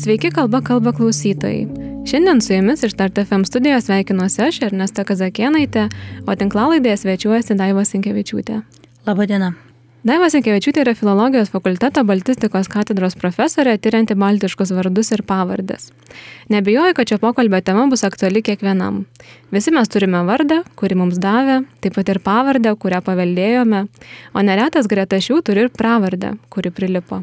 Sveiki kalba kalba klausytojai. Šiandien su jumis iš TartFM studijos sveikinuosi aš, Ernesta Kazakienaitė, o tinklalaidėje svečiuojasi Daiva Sinkevičiūtė. Labadiena. Daiva Sinkevičiūtė yra filologijos fakulteto baltistikos katedros profesorė, tyrianti baltiškus vardus ir pavardės. Nebijoju, kad šio pokalbio tema bus aktuali kiekvienam. Visi mes turime vardą, kurį mums davė, taip pat ir pavardę, kurią paveldėjome, o neretas greta šių turi ir pravardę, kuri prilipo.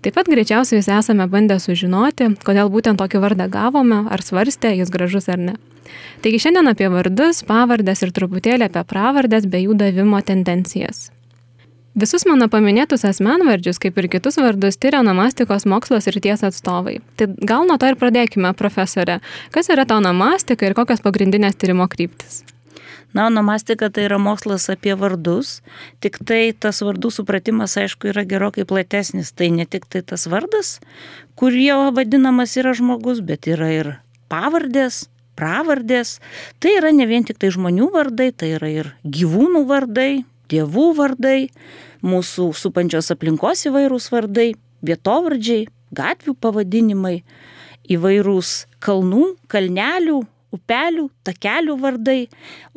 Taip pat greičiausiai jūs esame bandę sužinoti, kodėl būtent tokį vardą gavome, ar svarstė, jis gražus ar ne. Taigi šiandien apie vardus, pavardės ir truputėlį apie pravardės bei jų davimo tendencijas. Visus mano paminėtus asmenvardžius, kaip ir kitus vardus, tyria onomastikos mokslos ir ties atstovai. Tai gal nuo to ir pradėkime, profesorė. Kas yra ta onomastika ir kokios pagrindinės tyrimo kryptis? Na, onomastika tai yra mokslas apie vardus, tik tai tas vardų supratimas, aišku, yra gerokai platesnis. Tai ne tik tai tas vardas, kurio vadinamas yra žmogus, bet yra ir pavardės, pravardės. Tai yra ne vien tik tai žmonių vardai, tai yra ir gyvūnų vardai, dievų vardai, mūsų supančios aplinkos įvairūs vardai, vietovardžiai, gatvių pavadinimai, įvairūs kalnų, kalnelių, upelių, takelių vardai.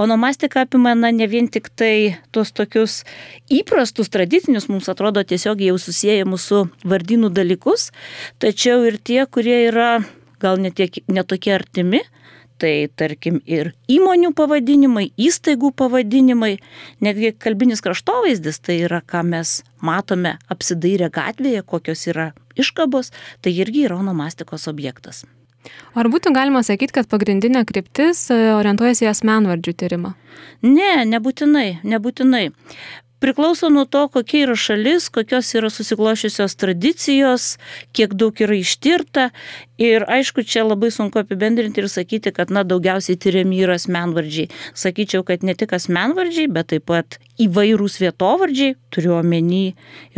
Onomastika apima na, ne vien tik tai tuos tokius įprastus, tradicinius, mums atrodo tiesiog jau susijęjimus su vardynų dalykus, tačiau ir tie, kurie yra gal netokie net artimi, tai tarkim ir įmonių pavadinimai, įstaigų pavadinimai, netgi kalbinis kraštovaizdis, tai yra, ką mes matome apsidairę gatvėje, kokios yra iškabos, tai irgi yra onomastikos objektas. Ar būtų galima sakyti, kad pagrindinė kryptis e, orientuojasi į asmenvardžių tyrimą? Ne, nebūtinai, nebūtinai priklauso nuo to, kokia yra šalis, kokios yra susiklošiusios tradicijos, kiek daug yra ištirta. Ir aišku, čia labai sunku apibendrinti ir sakyti, kad na, daugiausiai tyriami yra asmenvardžiai. Sakyčiau, kad ne tik asmenvardžiai, bet taip pat įvairūs vietovardžiai, turiu omeny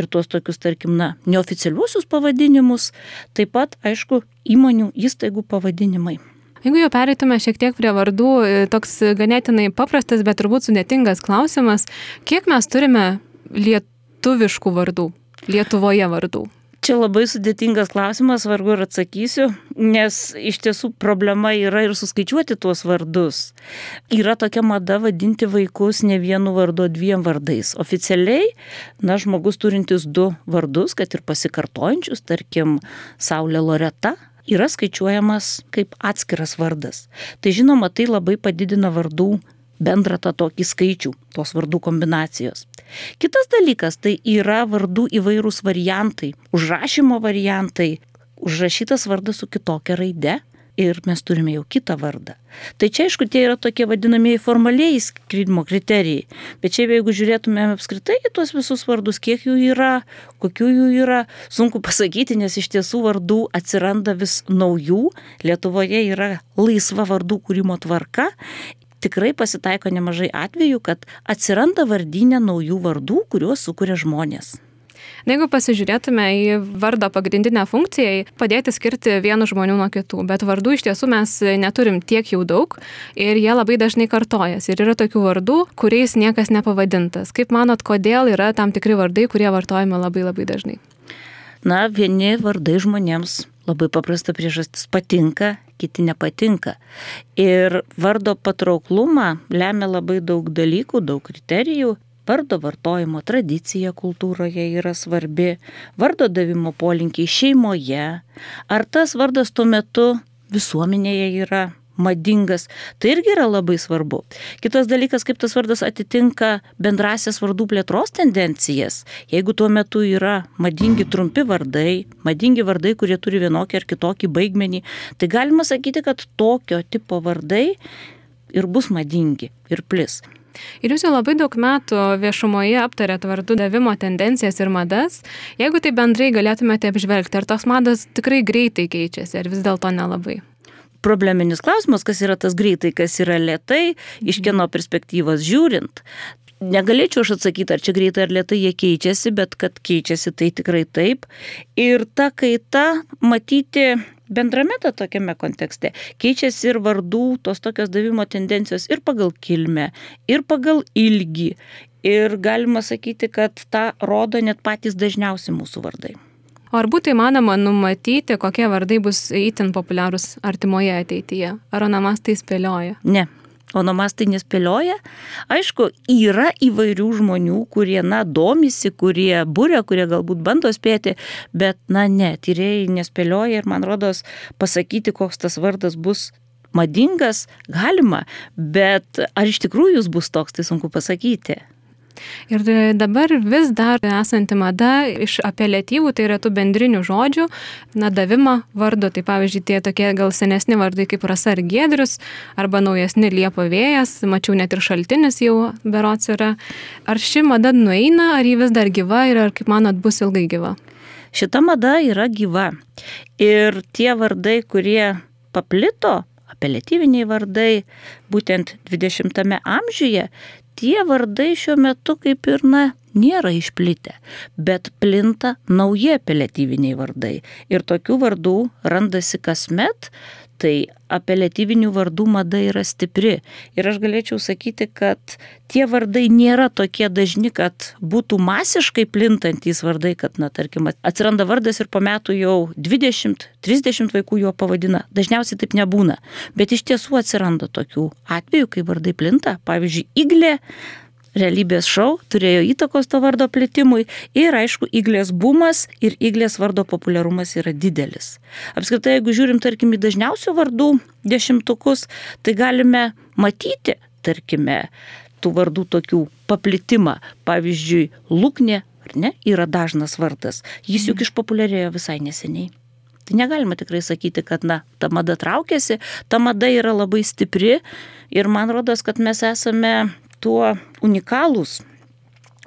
ir tuos tokius, tarkim, na, neoficialiuosius pavadinimus, taip pat, aišku, įmonių įstaigų pavadinimai. Jeigu jau pereitume šiek tiek prie vardų, e, toks ganėtinai paprastas, bet turbūt sudėtingas klausimas, kiek mes turime lietuviškų vardų, Lietuvoje vardų? Čia labai sudėtingas klausimas, vargu ir atsakysiu, nes iš tiesų problema yra ir suskaičiuoti tuos vardus. Yra tokia mada vadinti vaikus ne vienu vardu, dviem vardais. Oficialiai, na, žmogus turintis du vardus, kad ir pasikartojančius, tarkim, Saulė Loreta yra skaičiuojamas kaip atskiras vardas. Tai žinoma, tai labai padidina vardų bendrą tą tokį skaičių, tos vardų kombinacijos. Kitas dalykas tai yra vardų įvairūs variantai, užrašymo variantai, užrašytas vardas su kitokia raide ir mes turime jau kitą vardą. Tai čia aišku, tie yra tokie vadinamieji formaliai skridimo kriterijai, bet čia jeigu žiūrėtumėm apskritai į tuos visus vardus, kiek jų yra, kokių jų yra, sunku pasakyti, nes iš tiesų vardų atsiranda vis naujų, Lietuvoje yra laisva vardų kūrimo tvarka tikrai pasitaiko nemažai atvejų, kad atsiranda vardinė naujų vardų, kuriuos sukuria žmonės. Na, jeigu pasižiūrėtume į vardo pagrindinę funkciją, padėti skirti vienų žmonių nuo kitų, bet vardų iš tiesų mes neturim tiek jau daug ir jie labai dažnai kartojasi. Ir yra tokių vardų, kuriais niekas nepavadintas. Kaip manot, kodėl yra tam tikri vardai, kurie vartojami labai labai dažnai? Na, vieni vardai žmonėms labai paprasta priežastis patinka, kiti nepatinka. Ir vardo patrauklumą lemia labai daug dalykų, daug kriterijų. Vardo vartojimo tradicija kultūroje yra svarbi, vardo davimo polinkiai šeimoje, ar tas vardas tuo metu visuomenėje yra madingas, tai irgi yra labai svarbu. Kitas dalykas, kaip tas vardas atitinka bendrasias vardų plėtros tendencijas. Jeigu tuo metu yra madingi trumpi vardai, madingi vardai, kurie turi vienokį ar kitokį baigmenį, tai galima sakyti, kad tokio tipo vardai ir bus madingi ir plis. Ir jūs jau labai daug metų viešumoje aptarėt vardų davimo tendencijas ir madas. Jeigu tai bendrai galėtumėte apžvelgti, ar tos mados tikrai greitai keičiasi, ar vis dėlto nelabai? Probleminis klausimas, kas yra tas greitai, kas yra lietai, iš kieno perspektyvos žiūrint. Negalėčiau aš atsakyti, ar čia greitai ar lietai jie keičiasi, bet kad keičiasi tai tikrai taip. Ir ta kaita matyti bendrame tą tokiame kontekste keičiasi ir vardų tos tokios davimo tendencijos ir pagal kilmę, ir pagal ilgį. Ir galima sakyti, kad tą rodo net patys dažniausi mūsų vardai. O ar būtų įmanoma numatyti, kokie vardai bus įtin populiarūs artimoje ateityje? Ar onomastai spėlioja? Ne, onomastai nespėlioja. Aišku, yra įvairių žmonių, kurie, na, domisi, kurie būrė, kurie galbūt bando spėti, bet, na, ne, tyrėjai nespėlioja ir man rodos pasakyti, koks tas vardas bus madingas, galima, bet ar iš tikrųjų jis bus toks, tai sunku pasakyti. Ir dabar vis dar esanti mada iš apeliatyvų, tai yra tų bendrinių žodžių, na, davimą vardo, tai pavyzdžiui, tie tokie gal senesni vardai kaip Rasa ar Gedrius, arba naujesni Liepo vėjas, mačiau net ir šaltinis jau berots yra. Ar ši mada nueina, ar ji vis dar gyva ir ar, kaip manot, bus ilgai gyva? Šita mada yra gyva. Ir tie vardai, kurie paplito, apeliatyviniai vardai, būtent 20-ame amžiuje, tie vardai šiuo metu kaip ir, na, nėra išplitę, bet plinta nauji apeliatyviniai vardai. Ir tokių vardų randasi kasmet, tai apeliatyvinių vardų mada yra stipri. Ir aš galėčiau sakyti, kad tie vardai nėra tokie dažni, kad būtų masiškai plintantys vardai, kad, na, tarkim, atsiranda vardas ir po metų jau 20-30 vaikų jo pavadina. Dažniausiai taip nebūna. Bet iš tiesų atsiranda tokių atvejų, kai vardai plinta. Pavyzdžiui, iglė realybės šou turėjo įtakos to vardo plitimui ir aišku, iglės bumas ir iglės vardo populiarumas yra didelis. Apskritai, jeigu žiūrim, tarkim, į dažniausių vardų dešimtukus, tai galime matyti, tarkime, tų vardų tokių paplitimą. Pavyzdžiui, Lūknė, ar ne, yra dažnas vardas. Jis juk išpopuliarėjo visai neseniai. Tai negalima tikrai sakyti, kad, na, ta mada traukiasi, ta mada yra labai stipri ir man rodos, kad mes esame tuo unikalūs,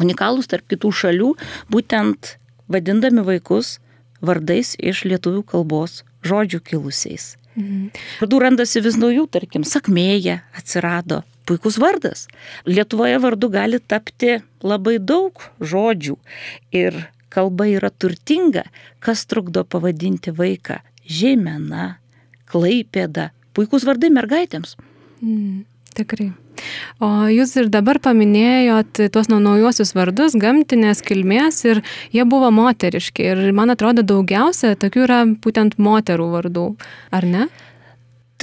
unikalūs tarp kitų šalių, būtent vadindami vaikus vardais iš lietuvių kalbos žodžių kilusiais. Mhm. Vardų randasi vis naujų, tarkim, sakmėja atsirado, puikus vardas. Lietuvoje vardu gali tapti labai daug žodžių ir kalba yra turtinga, kas trukdo pavadinti vaiką žemena, klaipėda, puikus vardai mergaitėms. Mm, tikrai. O jūs ir dabar paminėjot tuos naujosius vardus, gamtinės kilmės ir jie buvo moteriški. Ir man atrodo daugiausia tokių yra būtent moterų vardų, ar ne?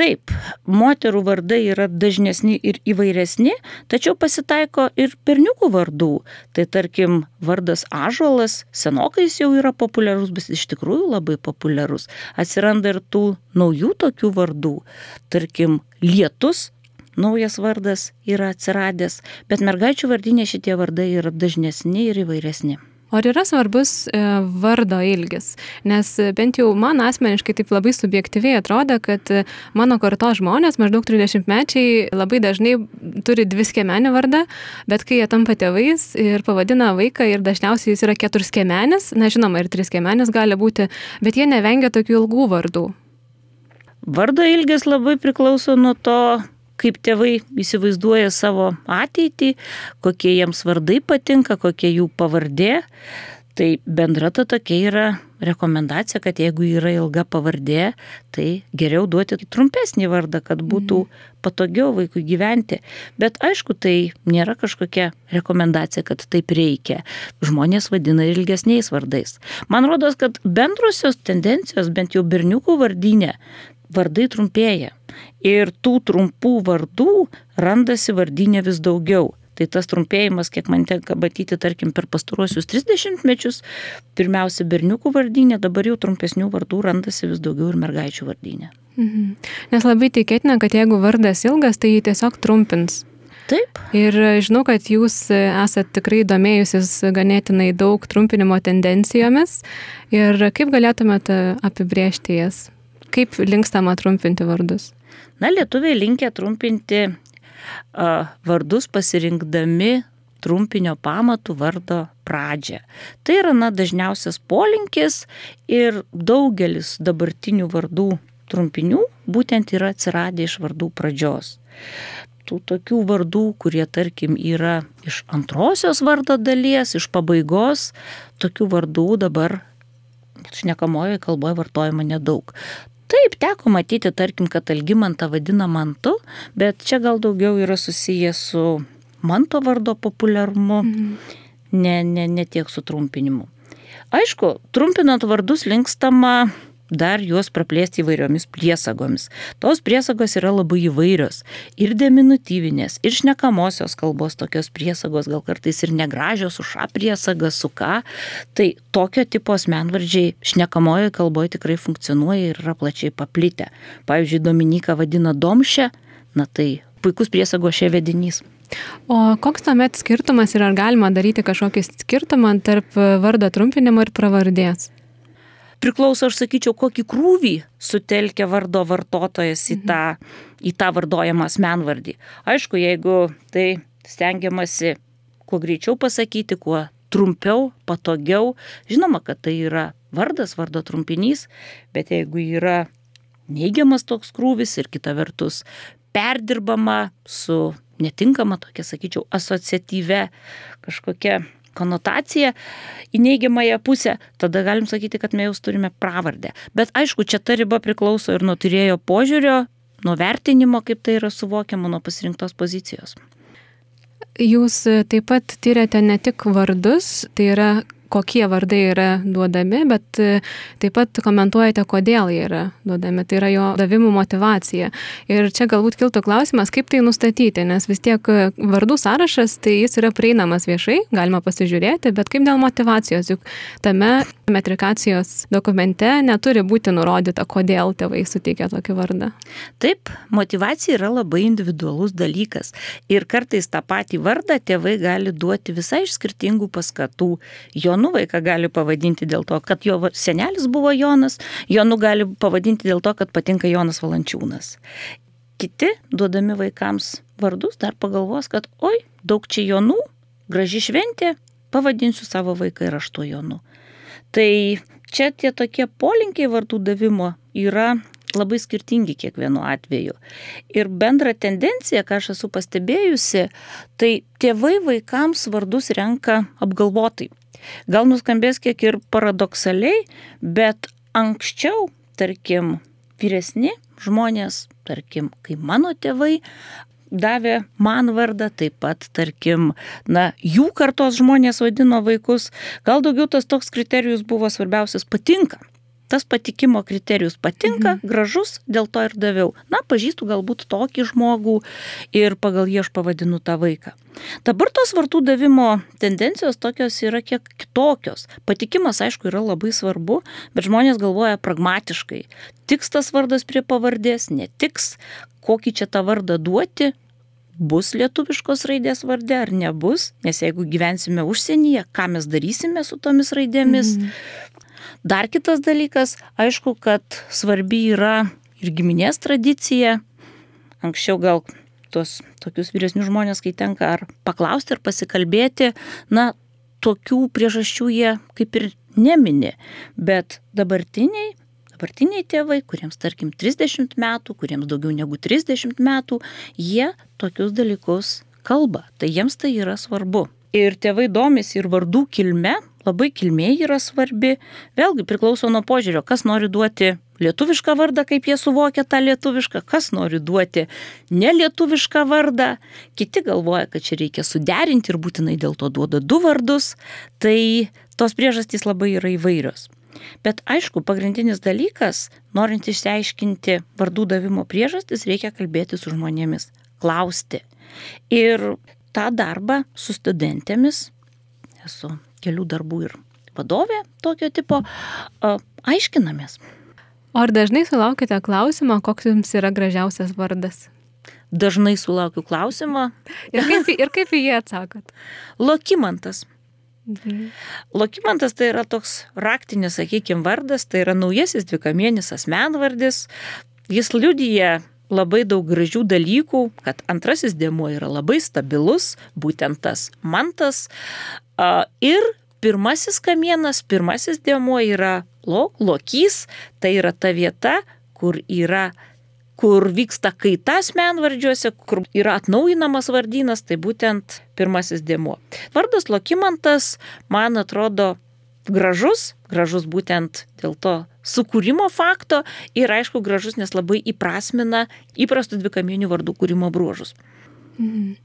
Taip, moterų vardai yra dažnesni ir įvairesni, tačiau pasitaiko ir berniukų vardų. Tai tarkim, vardas Ažuolas senokais jau yra populiarus, bet iš tikrųjų labai populiarus. Atsiranda ir tų naujų tokių vardų. Tarkim, Lietus naujas vardas yra atsiradęs, bet mergaičių vardinė šitie vardai yra dažnesni ir įvairesni. O ar yra svarbus e, vardo ilgis? Nes bent jau man asmeniškai taip labai subjektyviai atrodo, kad mano karto žmonės, maždaug 30 mečiai, labai dažnai turi dvi skiemenį vardą, bet kai jie tampa tėvais ir pavadina vaiką ir dažniausiai jis yra keturskiemenis, na žinoma, ir triskiemenis gali būti, bet jie nevengia tokių ilgų vardų. Vardo ilgis labai priklauso nuo to, kaip tėvai įsivaizduoja savo ateitį, kokie jiems vardai patinka, kokie jų pavardė. Tai bendra ta tokia yra rekomendacija, kad jeigu yra ilga pavardė, tai geriau duoti trumpesnį vardą, kad būtų mhm. patogiau vaikui gyventi. Bet aišku, tai nėra kažkokia rekomendacija, kad taip reikia. Žmonės vadina ilgesniais vardais. Man rodos, kad bendrosios tendencijos, bent jau berniukų vardinė, vardai trumpėja. Ir tų trumpų vardų randasi vardinė vis daugiau. Tai tas trumpėjimas, kiek man tenka matyti, tarkim, per pastaruosius 30 mečius, pirmiausia berniukų vardinė, dabar jau trumpesnių vardų randasi vis daugiau ir mergaičių vardinė. Mhm. Nes labai tikėtina, kad jeigu vardas ilgas, tai jį tiesiog trumpins. Taip. Ir žinau, kad jūs esate tikrai domėjusis ganėtinai daug trumpinimo tendencijomis. Ir kaip galėtumėte apibriežti jas? Kaip linkstama trumpinti vardus? Na, lietuviai linkia trumpinti uh, vardus pasirinkdami trumpinio pamatų vardo pradžią. Tai yra, na, dažniausias polinkis ir daugelis dabartinių vardų trumpinių būtent yra atsiradę iš vardų pradžios. Tų tokių vardų, kurie, tarkim, yra iš antrosios vardo dalies, iš pabaigos, tokių vardų dabar šnekamojoje kalboje vartojama nedaug. Taip, teko matyti, tarkim, kad Algimantą vadina mantu, bet čia gal daugiau yra susijęs su manto vardo populiarumu, mhm. ne, ne, ne tiek su trumpinimu. Aišku, trumpinant vardus linkstama dar juos praplėsti įvairiomis priesagomis. Tos priesagos yra labai įvairios. Ir deminutyvinės, ir šnekamosios kalbos tokios priesagos, gal kartais ir negražios, su ša priesaga, su ką. Tai tokio tipo asmenvardžiai šnekamojoje kalboje tikrai funkcionuoja ir yra plačiai paplitę. Pavyzdžiui, Dominika vadina domšę, na tai puikus priesago šie vedinys. O koks tuomet skirtumas ir ar galima daryti kažkokį skirtumą tarp vardo trumpinimo ir pravardės? Priklauso, aš sakyčiau, kokį krūvį sutelkia vardo vartotojas į tą, į tą vardojamą asmenvardį. Aišku, jeigu tai stengiamasi kuo greičiau pasakyti, kuo trumpiau, patogiau, žinoma, kad tai yra vardas, vardo trumpinys, bet jeigu yra neigiamas toks krūvis ir kita vertus perdirbama su netinkama tokia, sakyčiau, asociatyve kažkokia konotaciją į neigiamąją pusę, tada galim sakyti, kad mes jau turime pravardę. Bet aišku, čia ta riba priklauso ir nuo turėjo požiūrio, nuo vertinimo, kaip tai yra suvokiama, nuo pasirinktos pozicijos. Jūs taip pat tyrėte ne tik vardus, tai yra kokie vardai yra duodami, bet e, taip pat komentuojate, kodėl jie yra duodami. Tai yra jo davimų motivacija. Ir čia galbūt kiltų klausimas, kaip tai nustatyti, nes vis tiek e, vardų sąrašas, tai jis yra prieinamas viešai, galima pasižiūrėti, bet kaip dėl motivacijos, juk tame metrikacijos dokumente neturi būti nurodyta, kodėl tėvai suteikia tokį vardą. Taip, motivacija yra labai individualus dalykas. Ir kartais tą patį vardą tėvai gali duoti visai iš skirtingų paskatų. Jo Jonu vaiką gali pavadinti dėl to, kad jo senelis buvo Jonas, Jonu gali pavadinti dėl to, kad patinka Jonas Valančiūnas. Kiti, duodami vaikams vardus, dar pagalvos, kad oi, daug čia Jonų, graži šventė, pavadinsiu savo vaiką ir aš to Jonu. Tai čia tie tokie polinkiai vardų davimo yra labai skirtingi kiekvienu atveju. Ir bendra tendencija, ką aš esu pastebėjusi, tai tėvai vaikams vardus renka apgalvotai. Gal nuskambės kiek ir paradoksaliai, bet anksčiau, tarkim, vyresni žmonės, tarkim, kai mano tėvai davė man vardą, taip pat, tarkim, na, jų kartos žmonės vadino vaikus, gal daugiau tas toks kriterijus buvo svarbiausias patinka tas patikimo kriterijus patinka, mhm. gražus, dėl to ir daviau. Na, pažįstu galbūt tokį žmogų ir pagal jį aš pavadinu tą vaiką. Dabar tos vartų davimo tendencijos tokios yra kiek kitokios. Patikimas, aišku, yra labai svarbu, bet žmonės galvoja pragmatiškai. Tiks tas vardas prie pavardės, netiks, kokį čia tą vardą duoti, bus lietuviškos raidės vardė ar nebus, nes jeigu gyvensime užsienyje, ką mes darysime su tomis raidėmis. Mm. Dar kitas dalykas, aišku, kad svarbi yra ir giminės tradicija. Anksčiau gal tuos tokius vyresnius žmonės, kai tenka ar paklausti, ar pasikalbėti, na, tokių priežasčių jie kaip ir nemini. Bet dabartiniai, dabartiniai tėvai, kuriems tarkim 30 metų, kuriems daugiau negu 30 metų, jie tokius dalykus kalba. Tai jiems tai yra svarbu. Ir tėvai domisi ir vardų kilme, labai kilmė yra svarbi. Vėlgi priklauso nuo požiūrio, kas nori duoti lietuvišką vardą, kaip jie suvokia tą lietuvišką, kas nori duoti nelietuvišką vardą. Kiti galvoja, kad čia reikia suderinti ir būtinai dėl to duoda du vardus. Tai tos priežastys labai yra įvairios. Bet aišku, pagrindinis dalykas, norint išsiaiškinti vardų davimo priežastis, reikia kalbėti su žmonėmis, klausti. Ir tą darbą su studentėmis, esu kelių darbų ir vadovė tokio tipo, aiškinamės. O ar dažnai sulaukite klausimą, koks jums yra gražiausias vardas? Dažnai sulaukiu klausimą. Ir kaip, ir kaip į jį atsakot? Lokimantas. Mhm. Lokimantas tai yra toks raktinis, sakykime, vardas, tai yra naujasis dvikamienis asmenvardis. Jis liudyja labai daug gražių dalykų, kad antrasis dėmuo yra labai stabilus, būtent tas mantas. Ir pirmasis kamienas, pirmasis dėmuo yra lo, lokys, tai yra ta vieta, kur yra kur vyksta kaita asmenvardžiuose, kur yra atnaujinamas vardynas, tai būtent pirmasis dėmuo. Vardas Lokimantas, man atrodo, gražus, gražus būtent dėl to sukūrimo fakto ir aišku gražus, nes labai įprasmina įprastų dvikaminių vardų kūrimo bruožus. Mhm.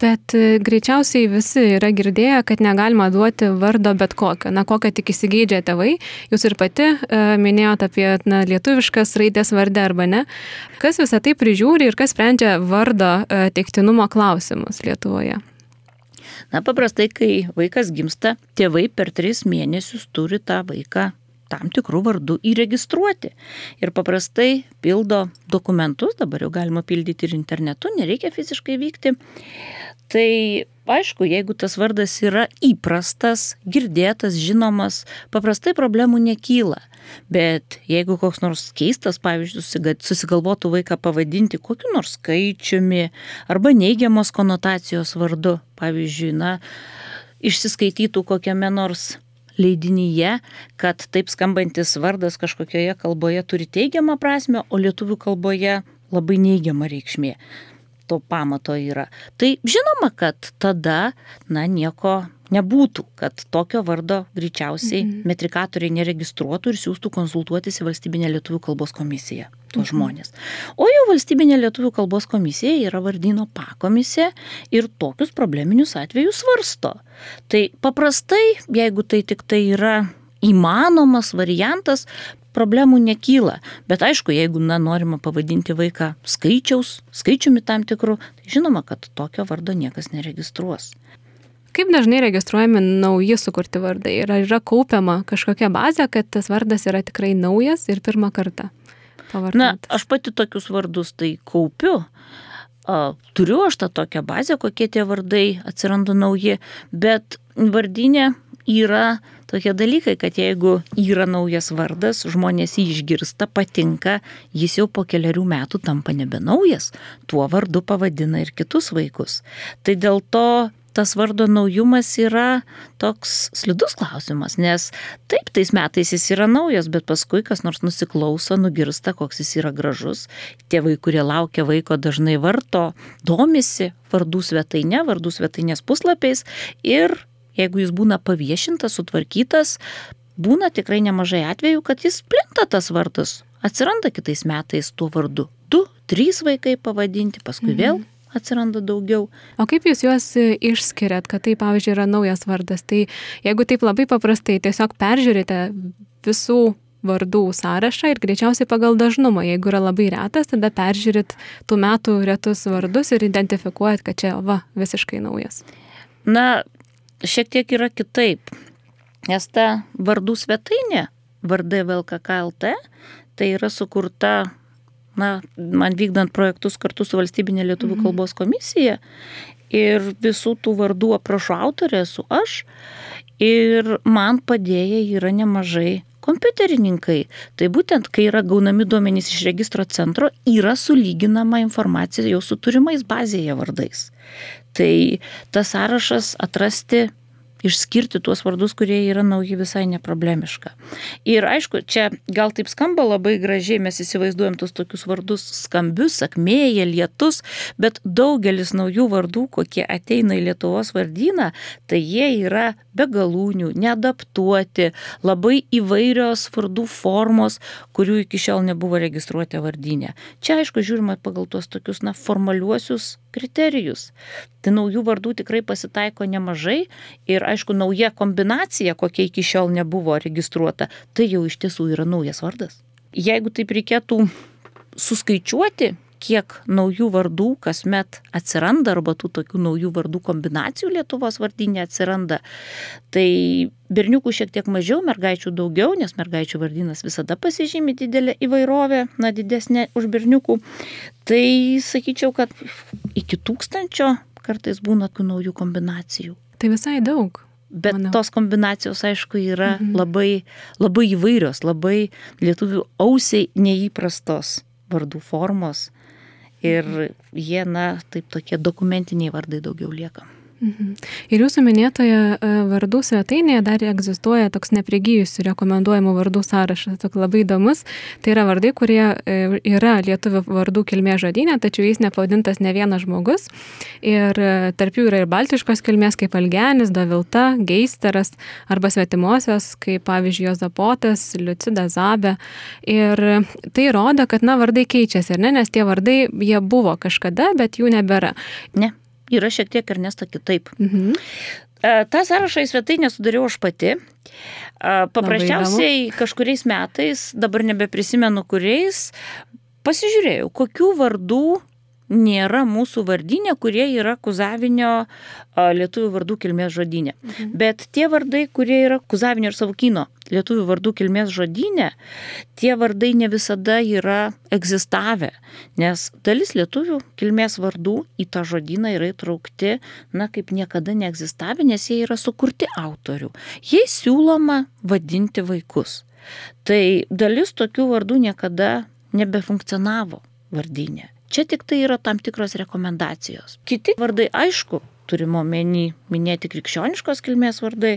Bet e, greičiausiai visi yra girdėję, kad negalima duoti vardo bet kokio, na kokią tik įsigeidžia tėvai. Jūs ir pati e, minėjote apie na, lietuviškas raidės vardę arba ne. Kas visą tai prižiūri ir kas sprendžia vardo e, teiktinumo klausimus Lietuvoje? Na, paprastai, kai vaikas gimsta, tėvai per tris mėnesius turi tą vaiką tam tikrų vardų įregistruoti. Ir paprastai pildo dokumentus, dabar jau galima pildyti ir internetu, nereikia fiziškai vykti. Tai aišku, jeigu tas vardas yra įprastas, girdėtas, žinomas, paprastai problemų nekyla. Bet jeigu koks nors keistas, pavyzdžiui, susigalvotų vaiką pavadinti kokiu nors skaičiumi arba neigiamos konotacijos vardu, pavyzdžiui, na, išsiskaitytų kokiame nors leidinyje, kad taip skambantis vardas kažkokioje kalboje turi teigiamą prasme, o lietuvių kalboje labai neigiama reikšmė. To pamato yra. Tai žinoma, kad tada, na, nieko nebūtų, kad tokio vardo greičiausiai mm -hmm. metrikatoriai neregistruotų ir siūstų konsultuotis į valstybinę lietuvių kalbos komisiją tuos mm -hmm. žmonės. O jau valstybinė lietuvių kalbos komisija yra vardino pakomisija ir tokius probleminius atvejus svarsto. Tai paprastai, jeigu tai tik tai yra įmanomas variantas, problemų nekyla. Bet aišku, jeigu na, norima pavadinti vaiką skaičiaus, skaičiumi tam tikru, tai žinoma, kad tokio vardo niekas neregistruos. Kaip dažnai registruojami nauji sukurti vardai? Ir ar yra kaupiama kažkokia bazė, kad tas vardas yra tikrai naujas ir pirmą kartą pavartotas? Na, aš pati tokius vardus tai kaupiu. Turiu aš tą tokią bazę, kokie tie vardai atsiranda nauji, bet vardinė yra tokie dalykai, kad jeigu yra naujas vardas, žmonės jį išgirsta, patinka, jis jau po keliarių metų tampa nebe naujas, tuo vardu pavadina ir kitus vaikus. Tai dėl to tas vardo naujumas yra toks slidus klausimas, nes taip, tais metais jis yra naujas, bet paskui kas nors nusiklauso, nugirsta, koks jis yra gražus. Tėvai, kurie laukia vaiko, dažnai varto, domisi vardų svetainė, vardų svetainės puslapiais ir jeigu jis būna paviešintas, sutvarkytas, būna tikrai nemažai atvejų, kad jis plinta tas vardas, atsiranda kitais metais tuo vardu. Du, trys vaikai pavadinti, paskui mhm. vėl atsiranda daugiau. O kaip jūs juos išskiriat, kad tai, pavyzdžiui, yra naujas vardas? Tai jeigu taip labai paprastai, tiesiog peržiūrite visų vardų sąrašą ir greičiausiai pagal dažnumą. Jeigu yra labai retas, tada peržiūrit tų metų retus vardus ir identifikuojat, kad čia, va, visiškai naujas. Na, šiek tiek yra kitaip, nes ta vardų svetainė, vardai VLKKLT, tai yra sukurta na, man vykdant projektus kartu su valstybinė lietuvių mhm. kalbos komisija. Ir visų tų vardų aprašo autorė esu aš. Ir man padėję yra nemažai kompiuterininkai. Tai būtent, kai yra gaunami duomenys iš registro centro, yra sulyginama informacija jau su turimais bazėje vardais. Tai tas sąrašas atrasti išskirti tuos vardus, kurie yra nauji visai neproblemiška. Ir aišku, čia gal taip skamba labai gražiai, mes įsivaizduojam tus tokius vardus skambius, sakmėje, lietus, bet daugelis naujų vardų, kokie ateina į Lietuvos vardyną, tai jie yra be galūnių, neadaptuoti, labai įvairios vardų formos, kurių iki šiol nebuvo registruoti vardynė. Čia aišku žiūrima pagal tuos tokius, na, formaliuosius kriterijus. Tai naujų vardų tikrai pasitaiko nemažai ir aišku, nauja kombinacija, kokia iki šiol nebuvo registruota, tai jau iš tiesų yra naujas vardas. Jeigu taip reikėtų suskaičiuoti, kiek naujų vardų kasmet atsiranda arba tų tokių naujų vardų kombinacijų Lietuvos vardinė atsiranda. Tai berniukų šiek tiek mažiau, mergaičių daugiau, nes mergaičių vardinas visada pasižymi didelė įvairovė, na didesnė už berniukų. Tai sakyčiau, kad iki tūkstančio kartais būna tų naujų kombinacijų. Tai visai daug. Bet Manau. tos kombinacijos, aišku, yra mhm. labai, labai įvairios, labai lietuvių ausiai neįprastos vardų formos ir jie, na, taip tokie dokumentiniai vardai daugiau lieka. Mhm. Ir jūsų minėtoje e, vardų svetainėje dar egzistuoja toks neprigyjusių rekomenduojamų vardų sąrašas, toks labai įdomus. Tai yra vardai, kurie e, yra lietuvių vardų kilmės žodinė, tačiau jais nepavadintas ne vienas žmogus. Ir e, tarp jų yra ir baltiškos kilmės, kaip Algenis, Davilta, Geisteras arba svetimosios, kaip pavyzdžiui Jozapotas, Liucida Zabė. Ir tai rodo, kad, na, vardai keičiasi, ne, nes tie vardai, jie buvo kažkada, bet jų nebėra. Ne yra šiek tiek Ernesta kitaip. Mhm. E, Ta sąrašą į svetainę sudariau aš pati. E, Paprasčiausiai kažkuriais metais, dabar nebeprisimenu kuriais, pasižiūrėjau, kokių vardų nėra mūsų vardinė, kurie yra Kuzavinio lietuvių vardų kilmės žodinė. Mhm. Bet tie vardai, kurie yra Kuzavinio ir Savukino lietuvių vardų kilmės žodinė, tie vardai ne visada yra egzistavę, nes dalis lietuvių kilmės vardų į tą žodyną yra įtraukti, na, kaip niekada neegzistavę, nes jie yra sukurti autorių. Jais siūloma vadinti vaikus. Tai dalis tokių vardų niekada nebefunkcionavo vardinė. Čia tik tai yra tam tikros rekomendacijos. Kiti vardai, aišku, turime omeny minėti krikščioniškos kilmės vardai,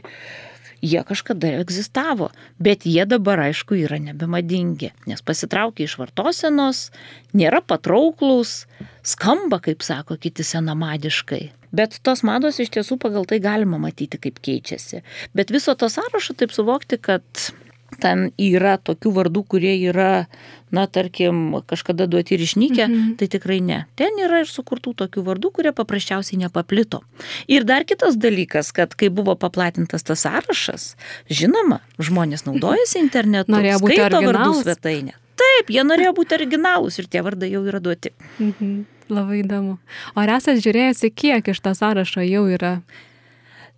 jie kažkada egzistavo, bet jie dabar, aišku, yra nebemadingi, nes pasitraukia iš vartosenos, nėra patrauklus, skamba, kaip sako kiti senamadiškai. Bet tos mados iš tiesų pagal tai galima matyti, kaip keičiasi. Bet viso to sąrašo taip suvokti, kad ten yra tokių vardų, kurie yra, na, tarkim, kažkada duoti ir išnykę, mhm. tai tikrai ne. Ten yra ir sukurtų tokių vardų, kurie paprasčiausiai nepaplito. Ir dar kitas dalykas, kad kai buvo paplatintas tas sąrašas, žinoma, žmonės naudojasi internetu, Norėjo būti originalūs. svetainę. Taip, jie norėjo būti originalūs ir tie vardai jau yra duoti. Mhm. Labai įdomu. O ar esate žiūrėjusi, kiek iš to sąrašo jau yra?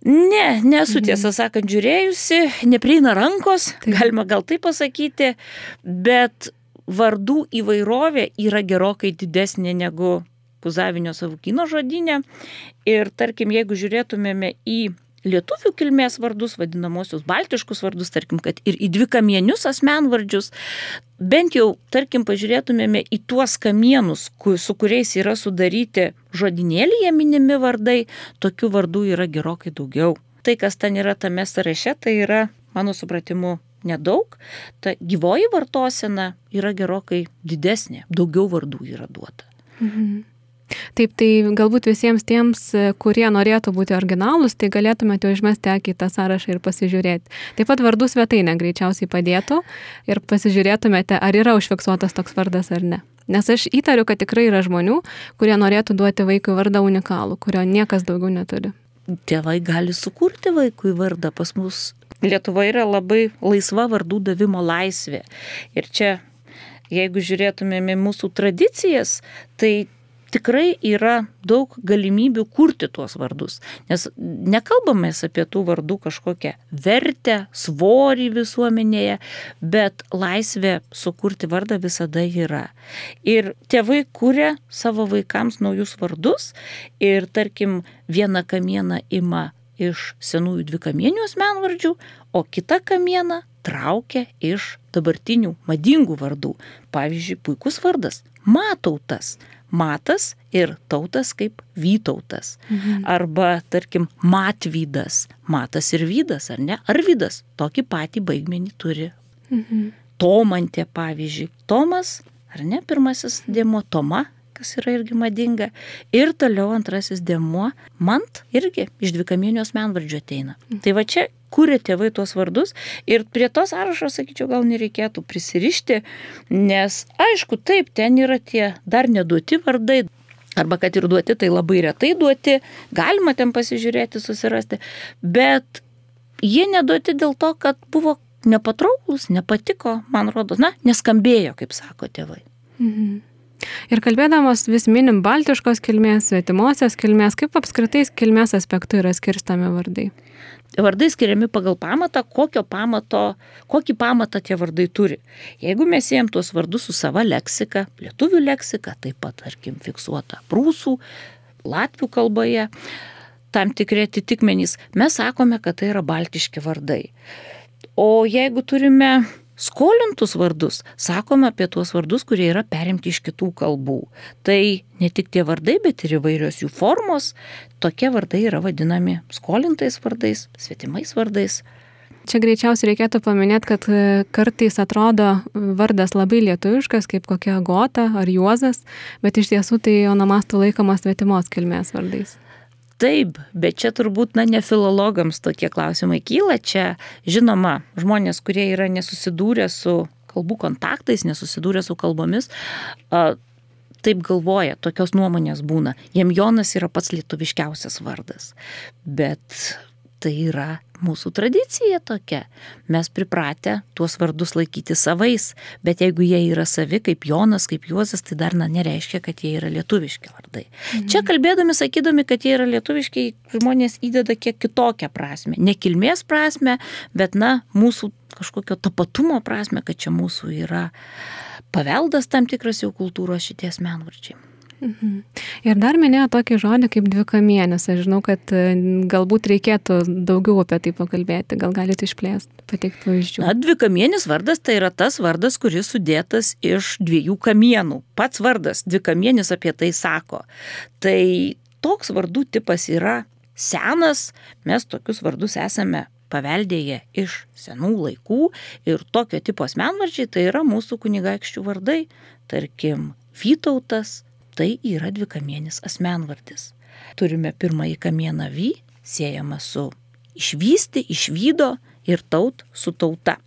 Ne, nesu tiesą sakant žiūrėjusi, neprieina rankos, Taip. galima gal tai pasakyti, bet vardų įvairovė yra gerokai didesnė negu Kuzavinio savukino žodinė. Ir tarkim, jeigu žiūrėtumėme į lietuvių kilmės vardus, vadinamosius baltiškus vardus, tarkim, kad ir į dvi kamienius asmenvardžius, bent jau, tarkim, pažiūrėtumėme į tuos kamienus, su kuriais yra sudaryti žodinėlyje minimi vardai, tokių vardų yra gerokai daugiau. Tai, kas ten yra tame sąraše, tai yra, mano supratimu, nedaug. Ta gyvoji vartosena yra gerokai didesnė, daugiau vardų yra duota. Mhm. Taip, tai galbūt visiems tiems, e, kurie norėtų būti originalūs, tai galėtumėte jau išmesti akį į tą sąrašą ir pasižiūrėti. Taip pat vardų svetainė greičiausiai padėtų ir pasižiūrėtumėte, ar yra užfiksuotas toks vardas ar ne. Nes aš įtariu, kad tikrai yra žmonių, kurie norėtų duoti vaikui vardą unikalų, kurio niekas daugiau neturi. Tėvai gali sukurti vaikui vardą. Pas mus Lietuva yra labai laisva vardų davimo laisvė. Ir čia, jeigu žiūrėtumėme mūsų tradicijas, tai tikrai yra daug galimybių kurti tuos vardus. Nes nekalbame apie tų vardų kažkokią vertę, svorį visuomenėje, bet laisvė sukurti vardą visada yra. Ir tėvai kūrė savo vaikams naujus vardus ir tarkim vieną kamieną ima iš senųjų dvikamienių asmenvardžių, o kitą kamieną traukia iš dabartinių madingų vardų. Pavyzdžiui, puikus vardas - Matautas. Matas ir tautas kaip Vytautas. Mhm. Arba, tarkim, Matvydas. Matas ir Vydas, ar ne? Ar Vydas tokį patį baigmenį turi. Mhm. Tomantė, pavyzdžiui. Tomas, ar ne? Pirmasis dėmuo Toma, kas yra irgi madinga. Ir toliau antrasis dėmuo Mant irgi iš dvikamienio asmenvardžio ateina. Tai va čia kūrė tėvai tuos vardus ir prie to sąrašo, sakyčiau, gal nereikėtų prisirišti, nes aišku, taip, ten yra tie dar neduoti vardai. Arba kad ir duoti, tai labai retai duoti, galima ten pasižiūrėti, susirasti, bet jie neduoti dėl to, kad buvo nepatrauklus, nepatiko, man rodos, na, neskambėjo, kaip sako tėvai. Mhm. Ir kalbėdamas vis minim baltiškos kilmės, svetimosios kilmės, kaip apskritai kilmės aspektų yra skirstami vardai. Vardai skiriami pagal pamatą, kokio pamato, kokį pamatą tie vardai turi. Jeigu mes siejam tuos vardus su sava leksika, lietuvių leksika, taip pat, tarkim, fiksuota prūsų, latvių kalboje, tam tikri atitikmenys, mes sakome, kad tai yra baltiški vardai. O jeigu turime skolintus vardus, sakome apie tuos vardus, kurie yra perimti iš kitų kalbų. Tai ne tik tie vardai, bet ir įvairios jų formos, tokie vardai yra vadinami skolintais vardais, svetimais vardais. Čia greičiausiai reikėtų paminėti, kad e, kartais atrodo vardas labai lietuviškas, kaip kokia Gota ar Juozas, bet iš tiesų tai onomastų laikomas svetimos kilmės vardais. Taip, bet čia turbūt, na, ne filologams tokie klausimai kyla. Čia, žinoma, žmonės, kurie yra nesusidūrę su kalbų kontaktais, nesusidūrę su kalbomis, taip galvoja, tokios nuomonės būna. Jiem Jonas yra pats lietuviškiausias vardas. Bet tai yra mūsų tradicija tokia. Mes pripratę tuos vardus laikyti savais, bet jeigu jie yra savi, kaip Jonas, kaip Juozas, tai dar na, nereiškia, kad jie yra lietuviški vardai. Mhm. Čia kalbėdami, sakydami, kad jie yra lietuviški, žmonės įdeda kiek kitokią prasme. Ne kilmės prasme, bet na, mūsų kažkokio tapatumo prasme, kad čia mūsų yra paveldas tam tikras jau kultūros šities menvardžiai. Mhm. Ir dar minėjo tokį žodį kaip dvikamienis. Aš žinau, kad e, galbūt reikėtų daugiau apie tai pakalbėti. Gal galite išplėsti, pateikti pavyzdžių. Na, dvikamienis vardas tai yra tas vardas, kuris sudėtas iš dviejų kamienų. Pats vardas dvikamienis apie tai sako. Tai toks vardų tipas yra senas, mes tokius vardus esame paveldėję iš senų laikų ir tokio tipo asmenvardžiai tai yra mūsų kunigaikščių vardai, tarkim, Vytautas, tai yra dvikamienis asmenvardis. Turime pirmąjį kamieną vy, siejama su išvysti, išvydo ir taut su tauta.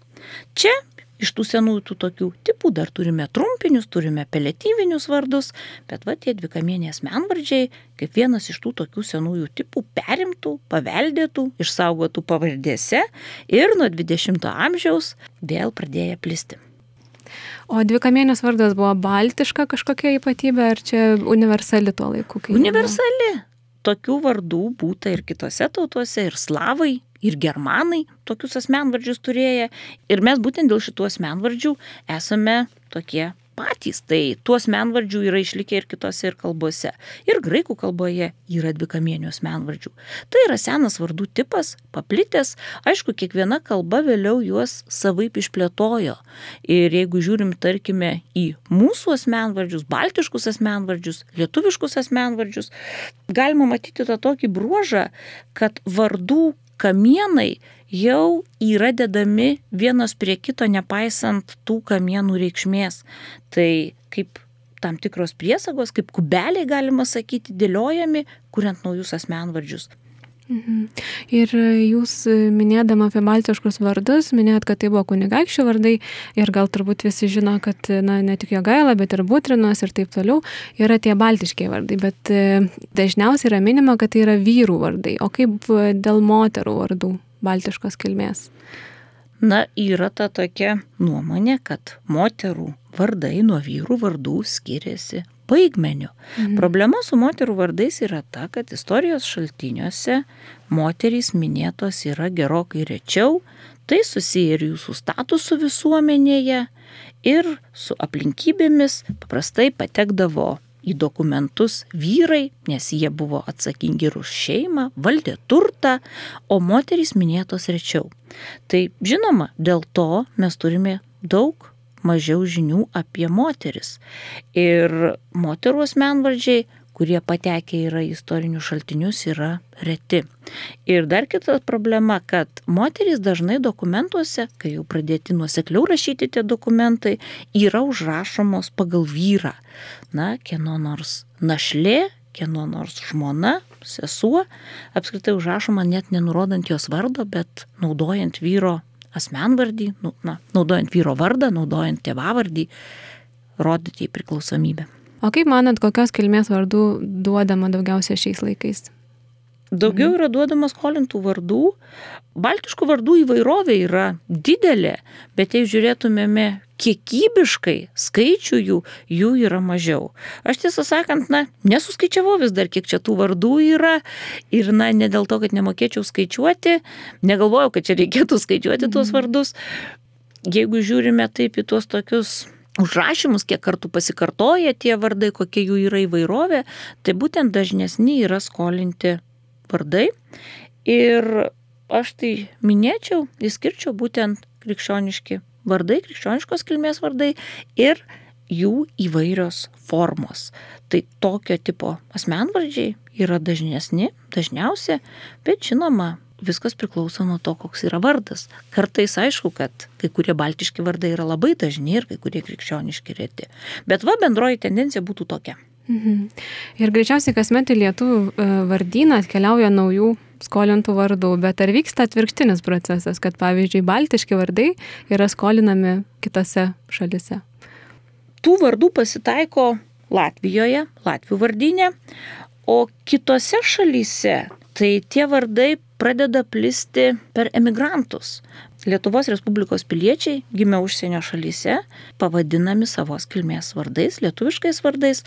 Čia iš tų senųjų tų tokių tipų dar turime trumpinius, turime peletyvinius vardus, bet va tie dvikamieniai asmenvardžiai, kaip vienas iš tų tokių senųjų tipų, perimtų, paveldėtų, išsaugotų pavardėse ir nuo 20-ojo amžiaus vėl pradėjo plisti. O dvikamienės vardas buvo baltiška kažkokia ypatybė, ar čia universali tuo laiku? Universali. Tokių vardų būta ir kitose tautose, ir slavai, ir germanai tokius asmenvardžius turėję. Ir mes būtent dėl šitų asmenvardžių esame tokie patys. Tai tuos menvardžių yra išlikę ir kitose ir kalbose. Ir graikų kalboje yra dvikamienių asmenvardžių. Tai yra senas vardų tipas, paplitęs. Aišku, kiekviena kalba vėliau juos savaip išplėtojo. Ir jeigu žiūrim, tarkime, į mūsų asmenvardžius, baltiškus asmenvardžius, lietuviškus asmenvardžius, galima matyti tą tokį bruožą, kad vardų kamienai jau yra dedami vienas prie kito, nepaisant tų kamienų reikšmės. Tai kaip tam tikros priesagos, kaip kubeliai, galima sakyti, dėliojami, kuriant naujus asmenvardžius. Mhm. Ir jūs minėdama apie baltiškus vardus, minėjot, kad tai buvo kunigaikščių vardai ir gal turbūt visi žino, kad na, ne tik Jogaila, bet ir Butrinos ir taip toliau yra tie baltiškiai vardai, bet e, dažniausiai yra minima, kad tai yra vyrų vardai. O kaip dėl moterų vardų? Baltiškos kilmės? Na, yra ta tokia nuomonė, kad moterų vardai nuo vyrų vardų skiriasi baigmeniu. Mhm. Problema su moterų vardais yra ta, kad istorijos šaltiniuose moterys minėtos yra gerokai rečiau, tai susiję ir jūsų statusų visuomenėje, ir su aplinkybėmis paprastai patekdavo į dokumentus vyrai, nes jie buvo atsakingi ir už šeimą, valdė turtą, o moterys minėtos rečiau. Tai žinoma, dėl to mes turime daug mažiau žinių apie moteris. Ir moterų asmenvardžiai kurie patekę yra į istorinius šaltinius, yra reti. Ir dar kita problema, kad moterys dažnai dokumentuose, kai jau pradėti nuosekliau rašyti tie dokumentai, yra užrašomos pagal vyrą. Na, kieno nors našlė, kieno nors žmona, sesuo, apskritai užrašoma net nenurodant jos vardo, bet naudojant vyro asmenvardį, nu, na, naudojant vyro vardą, naudojant tėvavardį, rodyti į priklausomybę. O kaip manat, kokios kilmės vardų duodama daugiausia šiais laikais? Daugiau mhm. yra duodama skolintų vardų. Baltiškų vardų įvairovė yra didelė, bet jei žiūrėtumėme kiekybiškai skaičių jų, jų yra mažiau. Aš tiesą sakant, na, nesuskaičiavau vis dar, kiek čia tų vardų yra ir, na, ne dėl to, kad nemokėčiau skaičiuoti, negalvojau, kad čia reikėtų skaičiuoti tuos mhm. vardus. Jeigu žiūrime taip į tuos tokius užrašymus, kiek kartų pasikartoja tie vardai, kokie jų yra įvairovė, tai būtent dažnesni yra skolinti vardai. Ir aš tai minėčiau, įskirčiau būtent krikščioniški vardai, krikščioniškos kilmės vardai ir jų įvairios formos. Tai tokio tipo asmenvardžiai yra dažnesni, dažniausia, bet žinoma, viskas priklauso nuo to, koks yra vardas. Kartais aišku, kad kai kurie baltiški vardai yra labai dažni ir kai kurie krikščioniški reti. Bet va bendroji tendencija būtų tokia. Mhm. Ir greičiausiai kasmet į lietuvių e, vardyną atkeliauja naujų skolintų vardų, bet ar vyksta atvirkštinis procesas, kad pavyzdžiui baltiški vardai yra skolinami kitose šalise? Tų vardų pasitaiko Latvijoje, Latvių vardinė, o kitose šalyse tai tie vardai pradeda plisti per emigrantus. Lietuvos Respublikos piliečiai gimę užsienio šalyse pavadinami savos kilmės vardais, lietuviškais vardais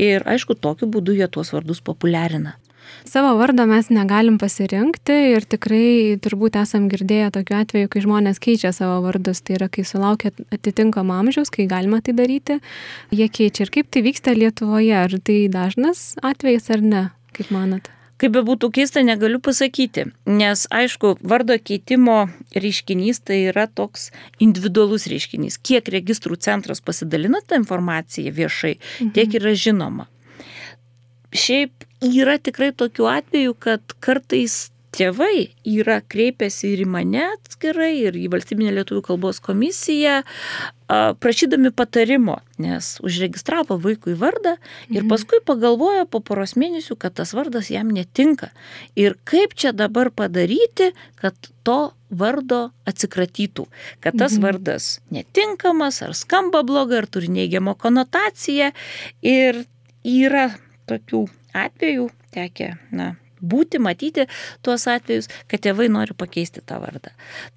ir aišku, tokiu būdu jie tuos vardus populiarina. Savo vardą mes negalim pasirinkti ir tikrai turbūt esam girdėję tokiu atveju, kai žmonės keičia savo vardus. Tai yra, kai sulaukia atitinkamo amžiaus, kai galima tai daryti, jie keičia. Ir kaip tai vyksta Lietuvoje? Ar tai dažnas atvejis ar ne? Kaip manat? Kaip be būtų keista, negaliu pasakyti, nes aišku, vardo keitimo reiškinys tai yra toks individualus reiškinys. Kiek registrų centras pasidalina tą informaciją viešai, tiek mhm. yra žinoma. Šiaip yra tikrai tokių atvejų, kad kartais tėvai yra kreipęsi ir į mane atskirai, ir į valstybinę lietuvių kalbos komisiją, prašydami patarimo, nes užregistravo vaikui vardą ir mhm. paskui pagalvojo po poros mėnesių, kad tas vardas jam netinka. Ir kaip čia dabar padaryti, kad to vardo atsikratytų, kad tas mhm. vardas netinkamas, ar skamba blogai, ar turi neigiamą konotaciją. Ir yra tokių atvejų tekę, na, būti, matyti tuos atvejus, kad tėvai nori pakeisti tą vardą.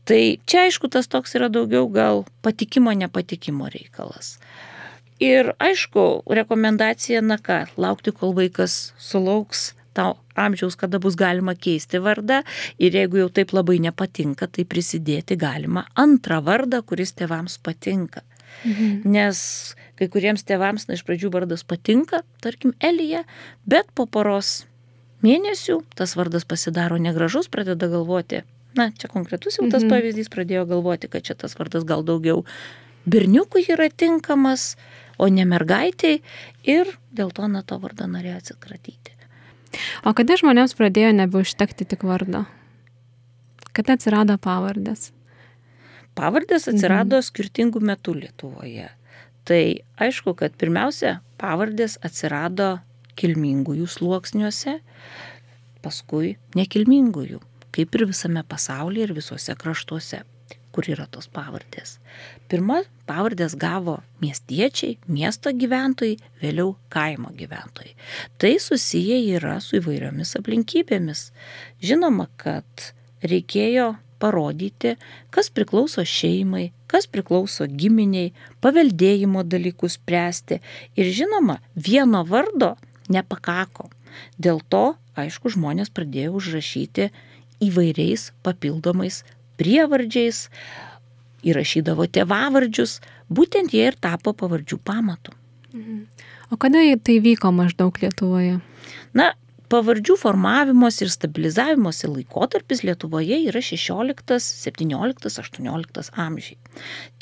Tai čia aišku, tas toks yra daugiau gal patikimo, nepatikimo reikalas. Ir aišku, rekomendacija, na ką, laukti, kol vaikas sulauks tau amžiaus, kada bus galima keisti vardą ir jeigu jau taip labai nepatinka, tai prisidėti galima antrą vardą, kuris tėvams patinka. Mhm. Nes kai kuriems tėvams, na, iš pradžių vardas patinka, tarkim, Elija, bet po poros mėnesių tas vardas pasidaro negražus, pradeda galvoti, na, čia konkretus jau tas mhm. pavyzdys pradėjo galvoti, kad čia tas vardas gal daugiau berniukui yra tinkamas, o ne mergaitiai ir dėl to na to vardą norėjo atsikratyti. O kada žmonėms pradėjo nebeužtekti tik vardo? Kada atsirado pavardės? Pavardės atsirado mhm. skirtingų metų Lietuvoje. Tai aišku, kad pirmiausia, pavardės atsirado kilmingųjų sluoksniuose, paskui nekilmingųjų, kaip ir visame pasaulyje ir visuose kraštuose, kur yra tos pavardės. Pirma, pavardės gavo miestiečiai, miesto gyventojai, vėliau kaimo gyventojai. Tai susiję yra su įvairiomis aplinkybėmis. Žinoma, kad reikėjo parodyti, kas priklauso šeimai, kas priklauso giminiai, paveldėjimo dalykus spręsti. Ir žinoma, vieno vardo nepakako. Dėl to, aišku, žmonės pradėjo užrašyti įvairiais papildomais prievardžiais, įrašydavo tėvavardžius, būtent jie ir tapo pavardžių pamatu. Mhm. O kada tai vyko maždaug Lietuvoje? Na, pavardžių formavimos ir stabilizavimosi laikotarpis Lietuvoje yra 16, 17, 18 amžiai.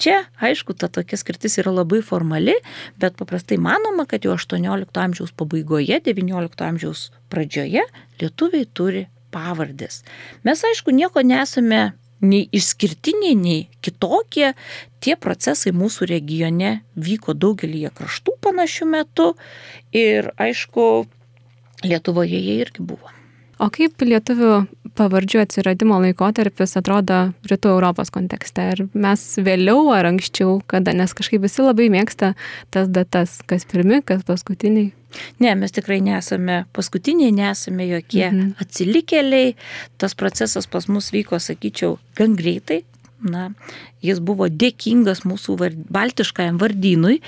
Čia, aišku, ta tokia skirtis yra labai formali, bet paprastai manoma, kad jau 18 amžiaus pabaigoje, 19 amžiaus pradžioje lietuviai turi pavardės. Mes, aišku, nieko nesame nei išskirtiniai, nei kitokie. Tie procesai mūsų regione vyko daugelį kraštų panašių metų ir aišku, Lietuvoje jie irgi buvo. O kaip lietuvių pavardžių atsiradimo laikotarpis atrodo rytų Europos kontekste? Ar mes vėliau ar anksčiau, kada, nes kažkaip visi labai mėgsta tas datas, kas pirmi, kas paskutiniai? Ne, mes tikrai nesame paskutiniai, nesame jokie mhm. atsilikėliai. Tas procesas pas mus vyko, sakyčiau, gan greitai, na, jis buvo dėkingas mūsų vard, baltiškajam vardynui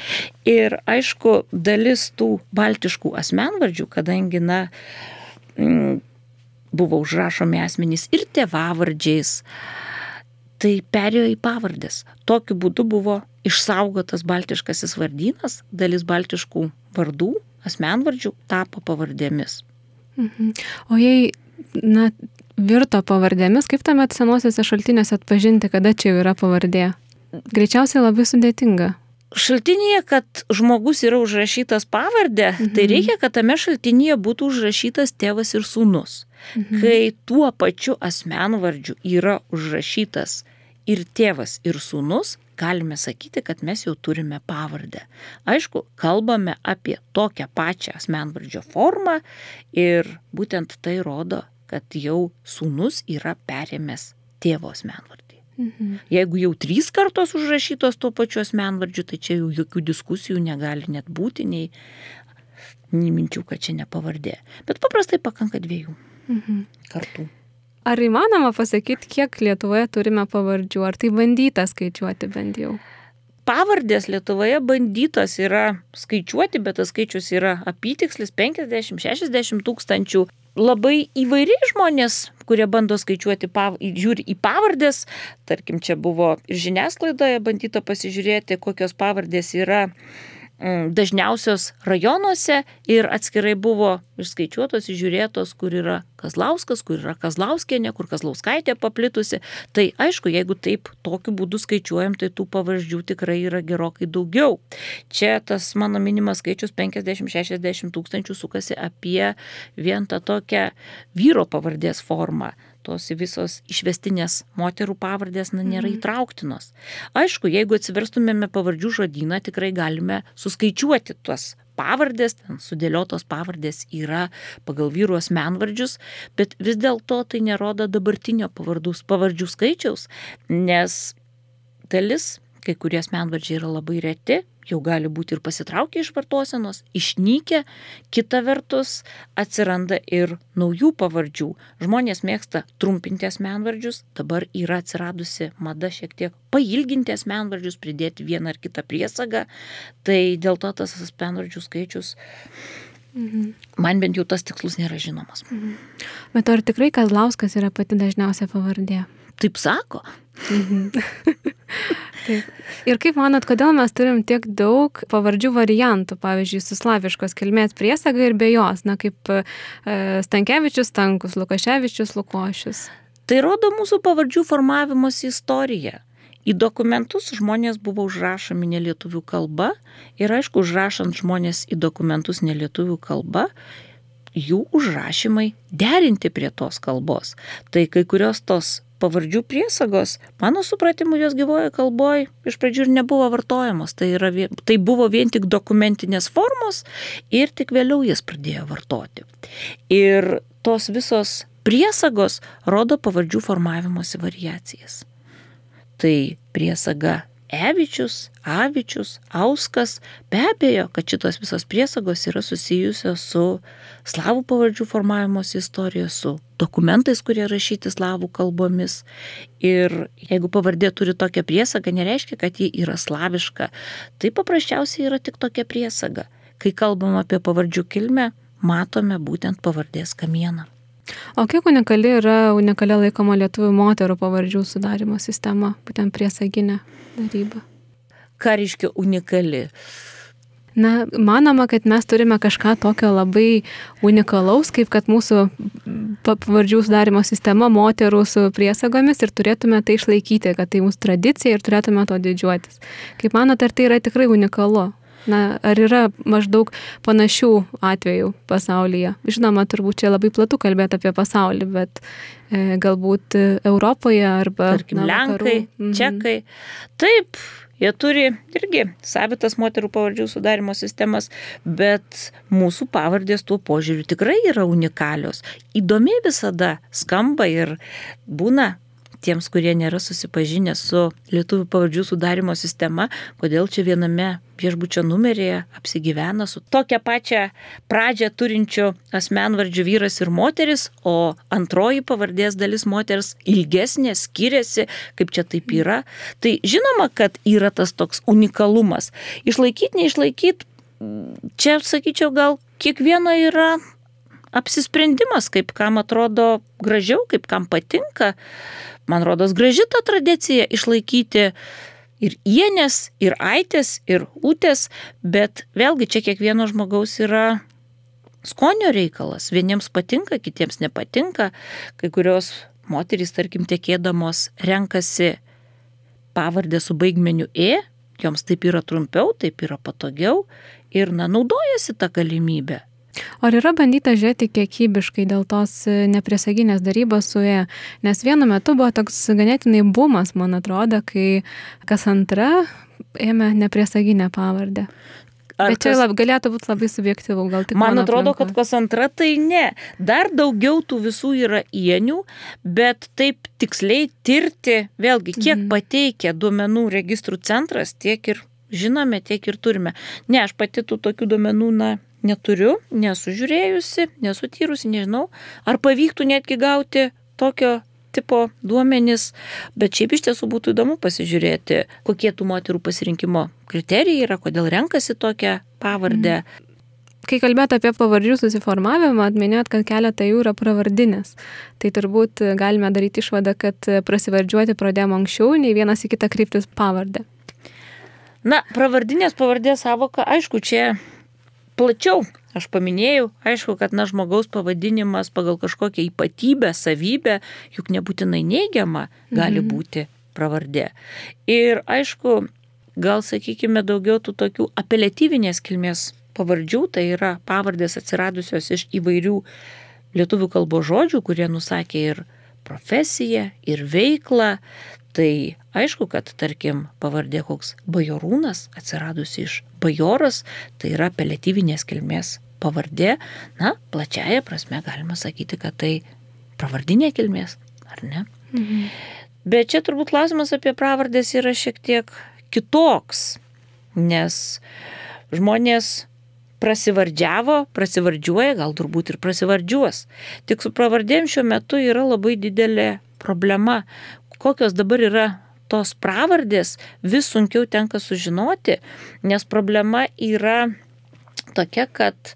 ir aišku, dalis tų baltiškų asmenvardžių, kadangi, na, m, buvo užrašomi asmenys ir tėvavardžiais, tai perėjo į pavardės. Tokiu būdu buvo išsaugotas baltiškasis vardynas, dalis baltiškų vardų, asmenvardžių tapo pavardėmis. Mhm. O jei, na, virto pavardėmis, kaip tuomet senuosiuose šaltiniuose atpažinti, kada čia jau yra pavardė? Greičiausiai labai sudėtinga. Šaltinėje, kad žmogus yra užrašytas pavardę, tai mhm. tai reikia, kad tame šaltinėje būtų užrašytas tėvas ir sūnus. Mhm. Kai tuo pačiu asmenvardžiu yra užrašytas ir tėvas, ir sūnus, galime sakyti, kad mes jau turime pavardę. Aišku, kalbame apie tokią pačią asmenvardžio formą ir būtent tai rodo kad jau sūnus yra perėmęs tėvo asmenvardį. Mhm. Jeigu jau trys kartos užrašytos tuo pačiu asmenvardžiu, tai čia jau jokių diskusijų negali net būti, nei, nei minčių, kad čia ne pavardė. Bet paprastai pakanka dviejų mhm. kartų. Ar įmanoma pasakyti, kiek Lietuvoje turime pavardžių? Ar tai bandyta skaičiuoti bent jau? Pavardės Lietuvoje bandytos yra skaičiuoti, bet tas skaičius yra apytikslis 50-60 tūkstančių labai įvairiai žmonės, kurie bando skaičiuoti, pav, žiūri į pavardės, tarkim, čia buvo ir žiniasklaidoje bandyta pasižiūrėti, kokios pavardės yra dažniausios rajonuose ir atskirai buvo išskaičiuotos, žiūrėtos, kur yra Kazlauskas, kur yra Kazlauskienė, kur Kazlauskaitė paplitusi. Tai aišku, jeigu taip tokiu būdu skaičiuojam, tai tų pavardžių tikrai yra gerokai daugiau. Čia tas mano minimas skaičius 50-60 tūkstančių sukasi apie vien tą tokią vyro pavardės formą tos visos išvestinės moterų pavardės na, nėra mhm. įtrauktinos. Aišku, jeigu atsiverstumėme pavardžių žodyną, tikrai galime suskaičiuoti tuos pavardės, ten sudėliotos pavardės yra pagal vyrų asmenvardžius, bet vis dėlto tai nerodo dabartinio pavardų, pavardžių skaičiaus, nes dalis kai kurie asmenvardžiai yra labai reti, jau gali būti ir pasitraukę iš vartosenos, išnykę, kita vertus atsiranda ir naujų pavardžių. Žmonės mėgsta trumpinti asmenvardžius, dabar yra atsiradusi mada šiek tiek pailginti asmenvardžius, pridėti vieną ar kitą priesagą, tai dėl to tas asmenvardžių skaičius Mhm. Man bent jau tas tikslus nėra žinomas. Mhm. Bet ar tikrai Kazlauskas yra pati dažniausia pavardė? Taip sako. Mhm. Taip. Ir kaip manot, kodėl mes turim tiek daug pavardžių variantų, pavyzdžiui, su slaviškos kilmės priesaga ir be jos, na kaip e, Stankievičius Stankus, Lukaševičius Lukošius? Tai rodo mūsų pavardžių formavimosi istoriją. Į dokumentus žmonės buvo užrašomi nelietuvių kalba ir aišku, užrašant žmonės į dokumentus nelietuvių kalba, jų užrašymai derinti prie tos kalbos. Tai kai kurios tos pavardžių priesagos, mano supratimu, jos gyvoje kalboje iš pradžių ir nebuvo vartojamos. Tai, yra, tai buvo vien tik dokumentinės formos ir tik vėliau jas pradėjo vartoti. Ir tos visos priesagos rodo pavardžių formavimosi variacijas. Tai priesaga Evičius, Avičius, Auskas, be abejo, kad šitos visos priesagos yra susijusios su slavų pavardžių formavimos istorija, su dokumentais, kurie rašyti slavų kalbomis. Ir jeigu pavardė turi tokią priesagą, nereiškia, kad ji yra slaviška. Tai paprasčiausiai yra tik tokia priesaga. Kai kalbam apie pavardžių kilmę, matome būtent pavardės kamieną. O kiek unikali yra unikalia laikoma lietuvių moterų pavardžių sudarimo sistema, būtent priesaginė daryba? Ką reiškia unikali? Na, manoma, kad mes turime kažką tokio labai unikalaus, kaip kad mūsų pavardžių sudarimo sistema moterų su priesagomis ir turėtume tai išlaikyti, kad tai mūsų tradicija ir turėtume to didžiuotis. Kaip manote, ar tai yra tikrai unikalu? Na, ar yra maždaug panašių atvejų pasaulyje? Žinoma, turbūt čia labai platu kalbėti apie pasaulį, bet e, galbūt Europoje arba... Tarkim, na, Lenkai, mhm. Čekai. Taip, Jie turi irgi savitas moterų pavardžių sudarimo sistemas, bet mūsų pavardės tuo požiūriu tikrai yra unikalios. Įdomi visada skamba ir būna tiems, kurie nėra susipažinę su lietuvių pavardžių sudarimo sistema, kodėl čia viename viešbučio numeryje apsigyvena su tokia pačia pradžia turinčiu asmenvardžiu vyras ir moteris, o antroji pavardės dalis moters ilgesnė, skiriasi, kaip čia taip yra. Tai žinoma, kad yra tas toks unikalumas. Išlaikyti, neišlaikyti, čia sakyčiau, gal kiekvieno yra apsisprendimas, kaip kam atrodo gražiau, kaip kam patinka man rodos, graži ta tradicija išlaikyti ir ienės, ir aitės, ir ūtės, bet vėlgi čia kiekvieno žmogaus yra skonio reikalas. Vieniems patinka, kitiems nepatinka. Kai kurios moterys, tarkim, tekėdamos renkasi pavardę su baigmeniu E, joms taip yra trumpiau, taip yra patogiau ir, na, naudojasi tą galimybę. Ar yra bandyta žiūrėti kiekybiškai dėl tos e, nepriesaginės darybos su E? Nes vienu metu buvo toks ganėtinai bumas, man atrodo, kai kas antra ėmė nepriesaginę pavardę. Ar Bet čia kas... lab, galėtų būti labai subjektyvu, gal tik. Man atrodo, aplinko. kad kas antra tai ne. Dar daugiau tų visų yra ienių, bet taip tiksliai tirti, vėlgi, kiek mhm. pateikia duomenų registrų centras, tiek ir žinome, tiek ir turime. Ne, aš pati tų tokių duomenų, na, neturiu, nesu žiūrėjusi, nesu tyrusi, nežinau, ar pavyktų netgi gauti tokio tipo duomenys, bet šiaip iš tiesų būtų įdomu pasižiūrėti, kokie tų moterų pasirinkimo kriterijai yra, kodėl renkasi tokią pavardę. Mm. Kai kalbėt apie pavardžių susiformavimą, atminėt, kad keletą jų yra pravardinės. Tai turbūt galime daryti išvadą, kad prasivardžiuoti pradėjome anksčiau, nei vienas į kitą kryptis pavardę. Na, pravardinės pavardės savoka, aišku, čia plačiau aš paminėjau, aišku, kad na žmogaus pavadinimas pagal kažkokią ypatybę, savybę, juk nebūtinai neigiama gali mhm. būti pravardė. Ir aišku, gal sakykime daugiau tų tokių apeliatyvinės kilmės pavardžių, tai yra pavardės atsiradusios iš įvairių lietuvių kalbos žodžių, kurie nusakė ir profesiją, ir veiklą. Tai aišku, kad tarkim pavardė koks bajorūnas atsiradusi iš bajoras, tai yra apeliatyvinės kilmės pavardė, na, plačiaja prasme galima sakyti, kad tai pravardinė kilmės, ar ne? Mhm. Bet čia turbūt klausimas apie pravardės yra šiek tiek kitoks, nes žmonės prasivardžiavo, prasivardžiuoja, gal turbūt ir prasivardžiuos. Tik su pravardėm šiuo metu yra labai didelė problema. Kokios dabar yra tos pravardės, vis sunkiau tenka sužinoti, nes problema yra tokia, kad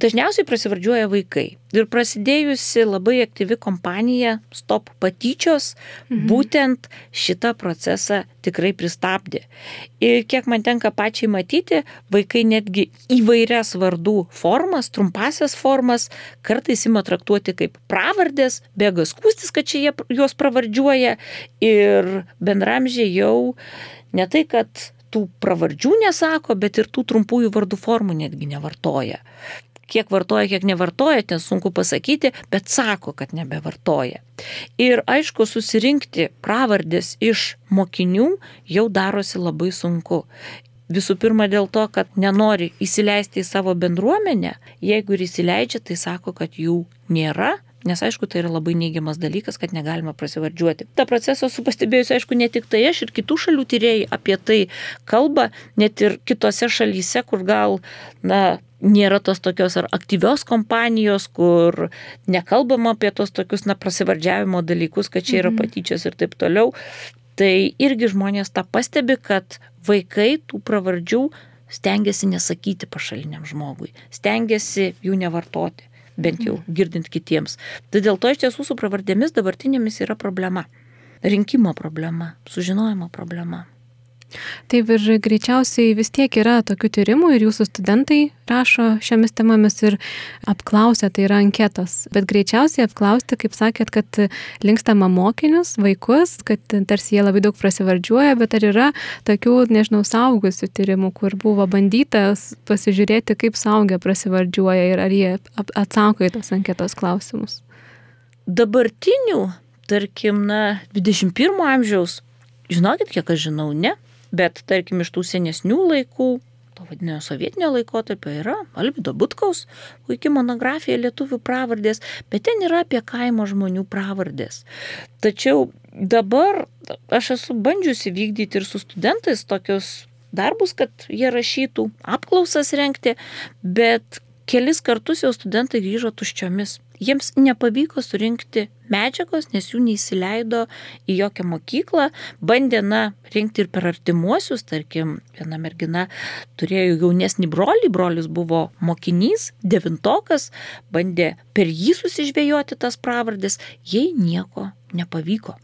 dažniausiai prasivardžiuoja vaikai. Ir prasidėjusi labai aktyvi kompanija Stop patyčios mhm. būtent šitą procesą tikrai pristabdė. Ir kiek man tenka pačiai matyti, vaikai netgi įvairias vardų formas, trumpasias formas, kartais ima traktuoti kaip pravardės, bėga skūstis, kad čia jie juos pravardžiuoja ir bendramžiai jau ne tai, kad tų pravardžių nesako, bet ir tų trumpųjų vardų formų netgi nevartoja. Kiek vartoja, kiek nevartoja, ten sunku pasakyti, bet sako, kad nebevartoja. Ir aišku, susirinkti pravardės iš mokinių jau darosi labai sunku. Visų pirma dėl to, kad nenori įsileisti į savo bendruomenę, jeigu ir įsileidžia, tai sako, kad jų nėra, Nes aišku, tai yra labai neigiamas dalykas, kad negalima prasivardžiuoti. Ta procesą esu pastebėjusi, aišku, ne tik tai aš ir kitų šalių tyrėjai apie tai kalba, net ir kitose šalyse, kur gal, na, nėra tos tokios ar aktyvios kompanijos, kur nekalbama apie tos tokius, na, prasivardžiavimo dalykus, kad čia yra mhm. patyčios ir taip toliau. Tai irgi žmonės tą pastebi, kad vaikai tų pravardžių stengiasi nesakyti pašaliniam žmogui, stengiasi jų nevartoti bent jau girdint kitiems. Tai dėl to iš tiesų su pravardėmis dabartinėmis yra problema. Rinkimo problema, sužinojimo problema. Taip ir greičiausiai vis tiek yra tokių tyrimų ir jūsų studentai rašo šiomis temomis ir apklausia, tai yra anketos. Bet greičiausiai apklausti, kaip sakėt, kad linkstama mokinius, vaikus, kad tarsi jie labai daug prasivardžiuoja, bet ar yra tokių, nežinau, saugusių tyrimų, kur buvo bandytas pasižiūrėti, kaip saugia prasivardžiuoja ir ar jie atsako į tos anketos klausimus. Dabartinių, tarkim, na, 21 amžiaus, žinokit, kiek aš žinau, ne, Bet tarkim iš tų senesnių laikų, to vadinio sovietinio laikotarpio yra Alvido Butkaus puikia monografija lietuvių pravardės, bet ten yra apie kaimo žmonių pravardės. Tačiau dabar aš esu bandžiusi vykdyti ir su studentais tokius darbus, kad jie rašytų, apklausas renkti, bet kelis kartus jau studentai grįžo tuščiomis jiems nepavyko surinkti medžiagos, nes jų neįsileido į jokią mokyklą, bandė, na, rinkti ir per artimuosius, tarkim, viena mergina turėjo jaunesnį brolį, brolis buvo mokinys, devintokas, bandė per jį susižvėjoti tas pravardės, jai nieko nepavyko.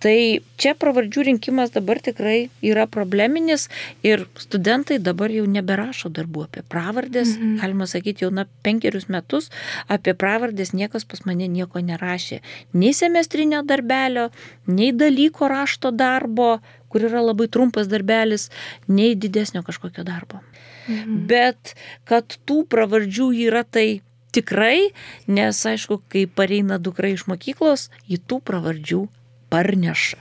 Tai čia pravardžių rinkimas dabar tikrai yra probleminis ir studentai dabar jau neberašo darbų apie pravardės. Mhm. Galima sakyti, jau na penkerius metus apie pravardės niekas pas mane nieko nerašė. Nei semestrinio darbelio, nei dalyko rašto darbo, kur yra labai trumpas darbelis, nei didesnio kažkokio darbo. Mhm. Bet kad tų pravardžių yra tai tikrai, nes aišku, kai pareina dukra iš mokyklos, į tų pravardžių parneša.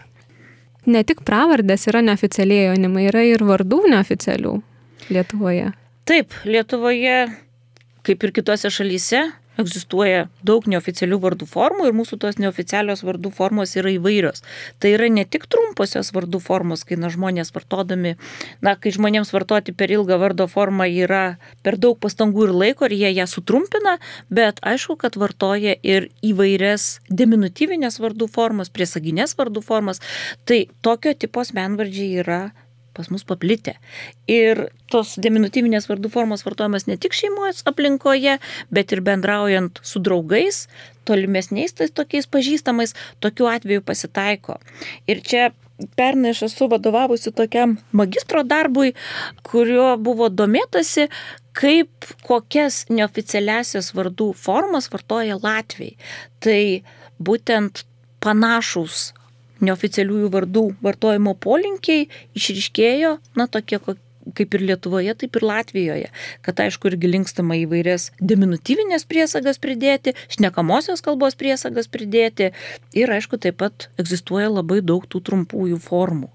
Ne tik pravardės yra neoficialiai jaunimai, yra ir vardų neoficialių. Lietuvoje? Taip, Lietuvoje, kaip ir kitose šalyse, egzistuoja daug neoficialių vardų formų ir mūsų tos neoficialios vardų formos yra įvairios. Tai yra ne tik trumposios vardų formos, kai na, žmonės vartodami, na, kai žmonėms vartoti per ilgą vardo formą yra per daug pastangų ir laiko ir jie ją sutrumpina, bet aišku, kad vartoja ir įvairias diminutyvinės vardų formas, priesaginės vardų formas. Tai tokio tipo asmenvardžiai yra pas mus paplitę. Ir tos diminutyvinės vardų formos vartojamas ne tik šeimos aplinkoje, bet ir bendraujant su draugais, tolimesniais tais tokiais pažįstamais, tokiu atveju pasitaiko. Ir čia pernai aš esu vadovavusi tokiam magistro darbui, kuriuo buvo domėtasi, kaip kokias neoficialiasias vardų formas vartoja Latvijai. Tai būtent panašus neoficialiųjų vardų vartojimo polinkiai išriškėjo, na, tokie kaip ir Lietuvoje, taip ir Latvijoje. Kad aišku irgi linkstama įvairias diminutyvinės priesagas pridėti, šnekamosios kalbos priesagas pridėti ir aišku taip pat egzistuoja labai daug tų trumpųjų formų.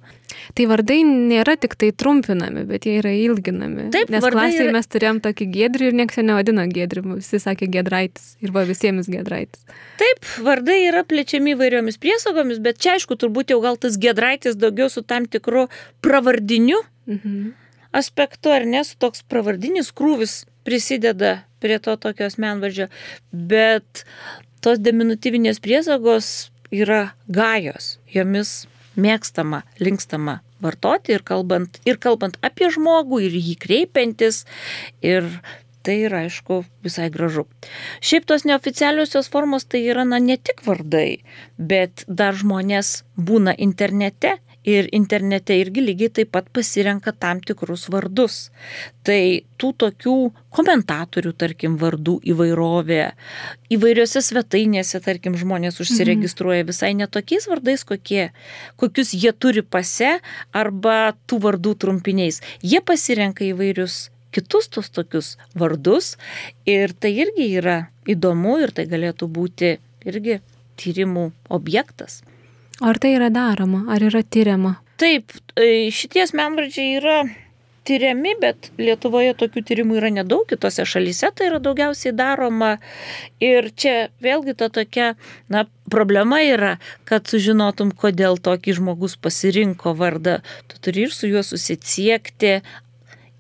Tai vardai nėra tik tai trumpinami, bet jie yra ilginami. Taip, nes klasėje yra... mes turėjom tokį gedrį ir niekas nevadino gedrį, visi sakė gedraitis ir buvo visiems gedraitis. Taip, vardai yra plečiami įvairiomis priesagomis, bet čia aišku turbūt jau gal tas gedraitis daugiau su tam tikru pravardiniu mhm. Aspektu, ar ne, su toks pravardinis krūvis prisideda prie to tokio asmenvardžio, bet tos diminutyvinės priesagos yra gajos, jomis mėgstama, linkstama vartoti ir kalbant, ir kalbant apie žmogų, ir jį kreipiantis. Ir tai yra, aišku, visai gražu. Šiaip tos neoficialiosios formos tai yra, na, ne tik vardai, bet dar žmonės būna internete ir internete irgi lygiai taip pat pasirenka tam tikrus vardus. Tai tų tokių komentatorių, tarkim, vardų įvairovė, įvairiose svetainėse, tarkim, žmonės užsiregistruoja mhm. visai netokiais vardais, kokie, kokius jie turi pase arba tų vardų trumpiniais. Jie pasirenka įvairius kitus tos tokius vardus ir tai irgi yra įdomu ir tai galėtų būti irgi tyrimų objektas. Ar tai yra daroma, ar yra tyriama? Taip, e, šitie asmenvardžiai yra tyriami, bet Lietuvoje tokių tyrimų yra nedaug, kitose šalyse tai yra daugiausiai daroma. Ir čia vėlgi ta tokia, na, problema yra, kad sužinotum, kodėl tokį žmogus pasirinko vardą, tu turi ir su juo susisiekti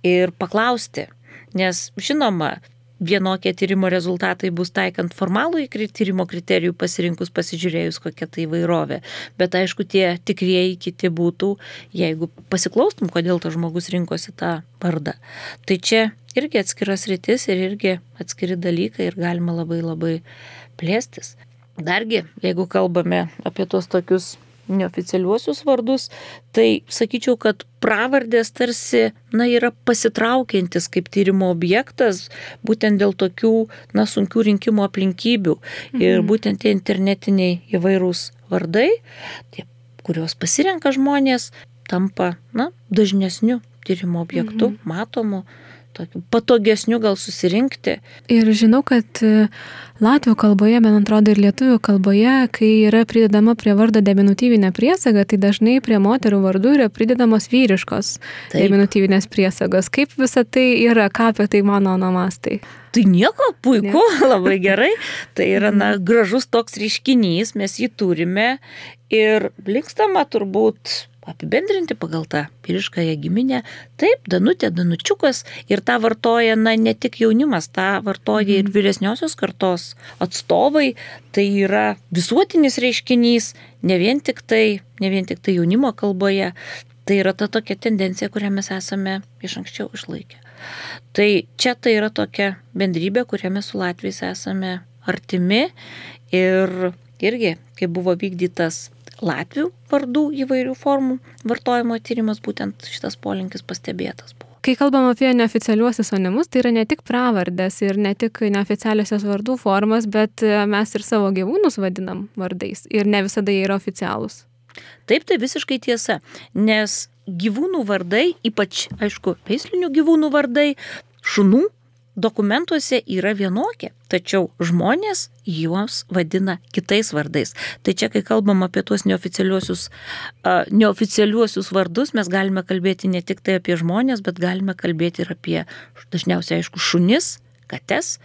ir paklausti. Nes, žinoma, vienokie tyrimo rezultatai bus taikant formalų į tyrimo kriterijų pasirinkus pasižiūrėjus, kokia tai įvairovė. Bet aišku, tie tikrieji kiti būtų, jeigu pasiklaustum, kodėl tas žmogus rinkosi tą vardą. Tai čia irgi atskiras rytis ir irgi atskiri dalykai ir galima labai labai plėstis. Dargi, jeigu kalbame apie tuos tokius neoficialiuosius vardus, tai sakyčiau, kad pravardės tarsi, na, yra pasitraukiantis kaip tyrimo objektas, būtent dėl tokių, na, sunkių rinkimo aplinkybių. Mhm. Ir būtent tie internetiniai įvairūs vardai, tie, kuriuos pasirenka žmonės, tampa, na, dažnesniu tyrimo objektu, mhm. matomu tokiu patogesniu gal susirinkti. Ir žinau, kad e, latvių kalboje, man atrodo, ir lietuvių kalboje, kai yra pridedama prie vardo deminutyvinė priesaga, tai dažnai prie moterų vardų yra pridedamos vyriškos Taip. deminutyvinės priesagos. Kaip visa tai yra, ką apie tai mano onomastai? Tai nieko, puiku, ne. labai gerai. Tai yra, na, mhm. gražus toks reiškinys, mes jį turime ir linkstama turbūt apibendrinti pagal tą vyriškąją giminę. Taip, Danutė, Danučiukas ir tą vartoja, na, ne tik jaunimas, tą vartoja ir mhm. vyresniosios kartos atstovai. Tai yra visuotinis reiškinys, ne vien tik tai, ne vien tik tai jaunimo kalboje. Tai yra ta tokia tendencija, kurią mes esame iš anksčiau išlaikę. Tai čia tai yra tokia bendrybė, kurią mes su Latvijais esame artimi ir irgi, kai buvo vykdytas latvių vardų įvairių formų vartojimo tyrimas, būtent šitas polinkis pastebėtas buvo. Kai kalbam apie neoficialiuosius sonimus, tai yra ne tik pravardės ir ne tik neoficialiosios vardų formas, bet e, mes ir savo gyvūnus vadinam vardais ir ne visada jie yra oficialūs. Taip, tai visiškai tiesa, nes gyvūnų vardai, ypač, aišku, veislinių gyvūnų vardai, šunų dokumentuose yra vienokie. Tačiau žmonės juos vadina kitais vardais. Tai čia, kai kalbam apie tuos neoficialiuosius, uh, neoficialiuosius vardus, mes galime kalbėti ne tik tai apie žmonės, bet galime kalbėti ir apie dažniausiai, aišku, šunis, kates.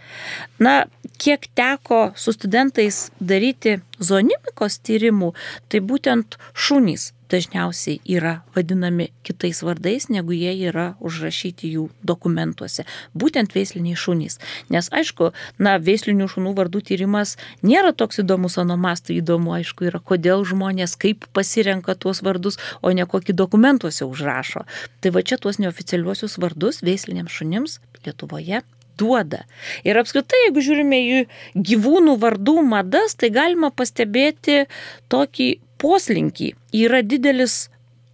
Na, kiek teko su studentais daryti zonimikos tyrimų, tai būtent šunys dažniausiai yra vadinami kitais vardais, negu jie yra užrašyti jų dokumentuose. Būtent veisliniai šunys. Nes aišku, na, veislinių šunų vardų tyrimas nėra toks įdomus onomastai, įdomu aišku yra, kodėl žmonės kaip pasirenka tuos vardus, o ne kokį dokumentuose užrašo. Tai va čia tuos neoficialiuosius vardus veisliniams šunims Lietuvoje duoda. Ir apskritai, jeigu žiūrime į gyvūnų vardų madas, tai galima pastebėti tokį poslinkį. Yra didelis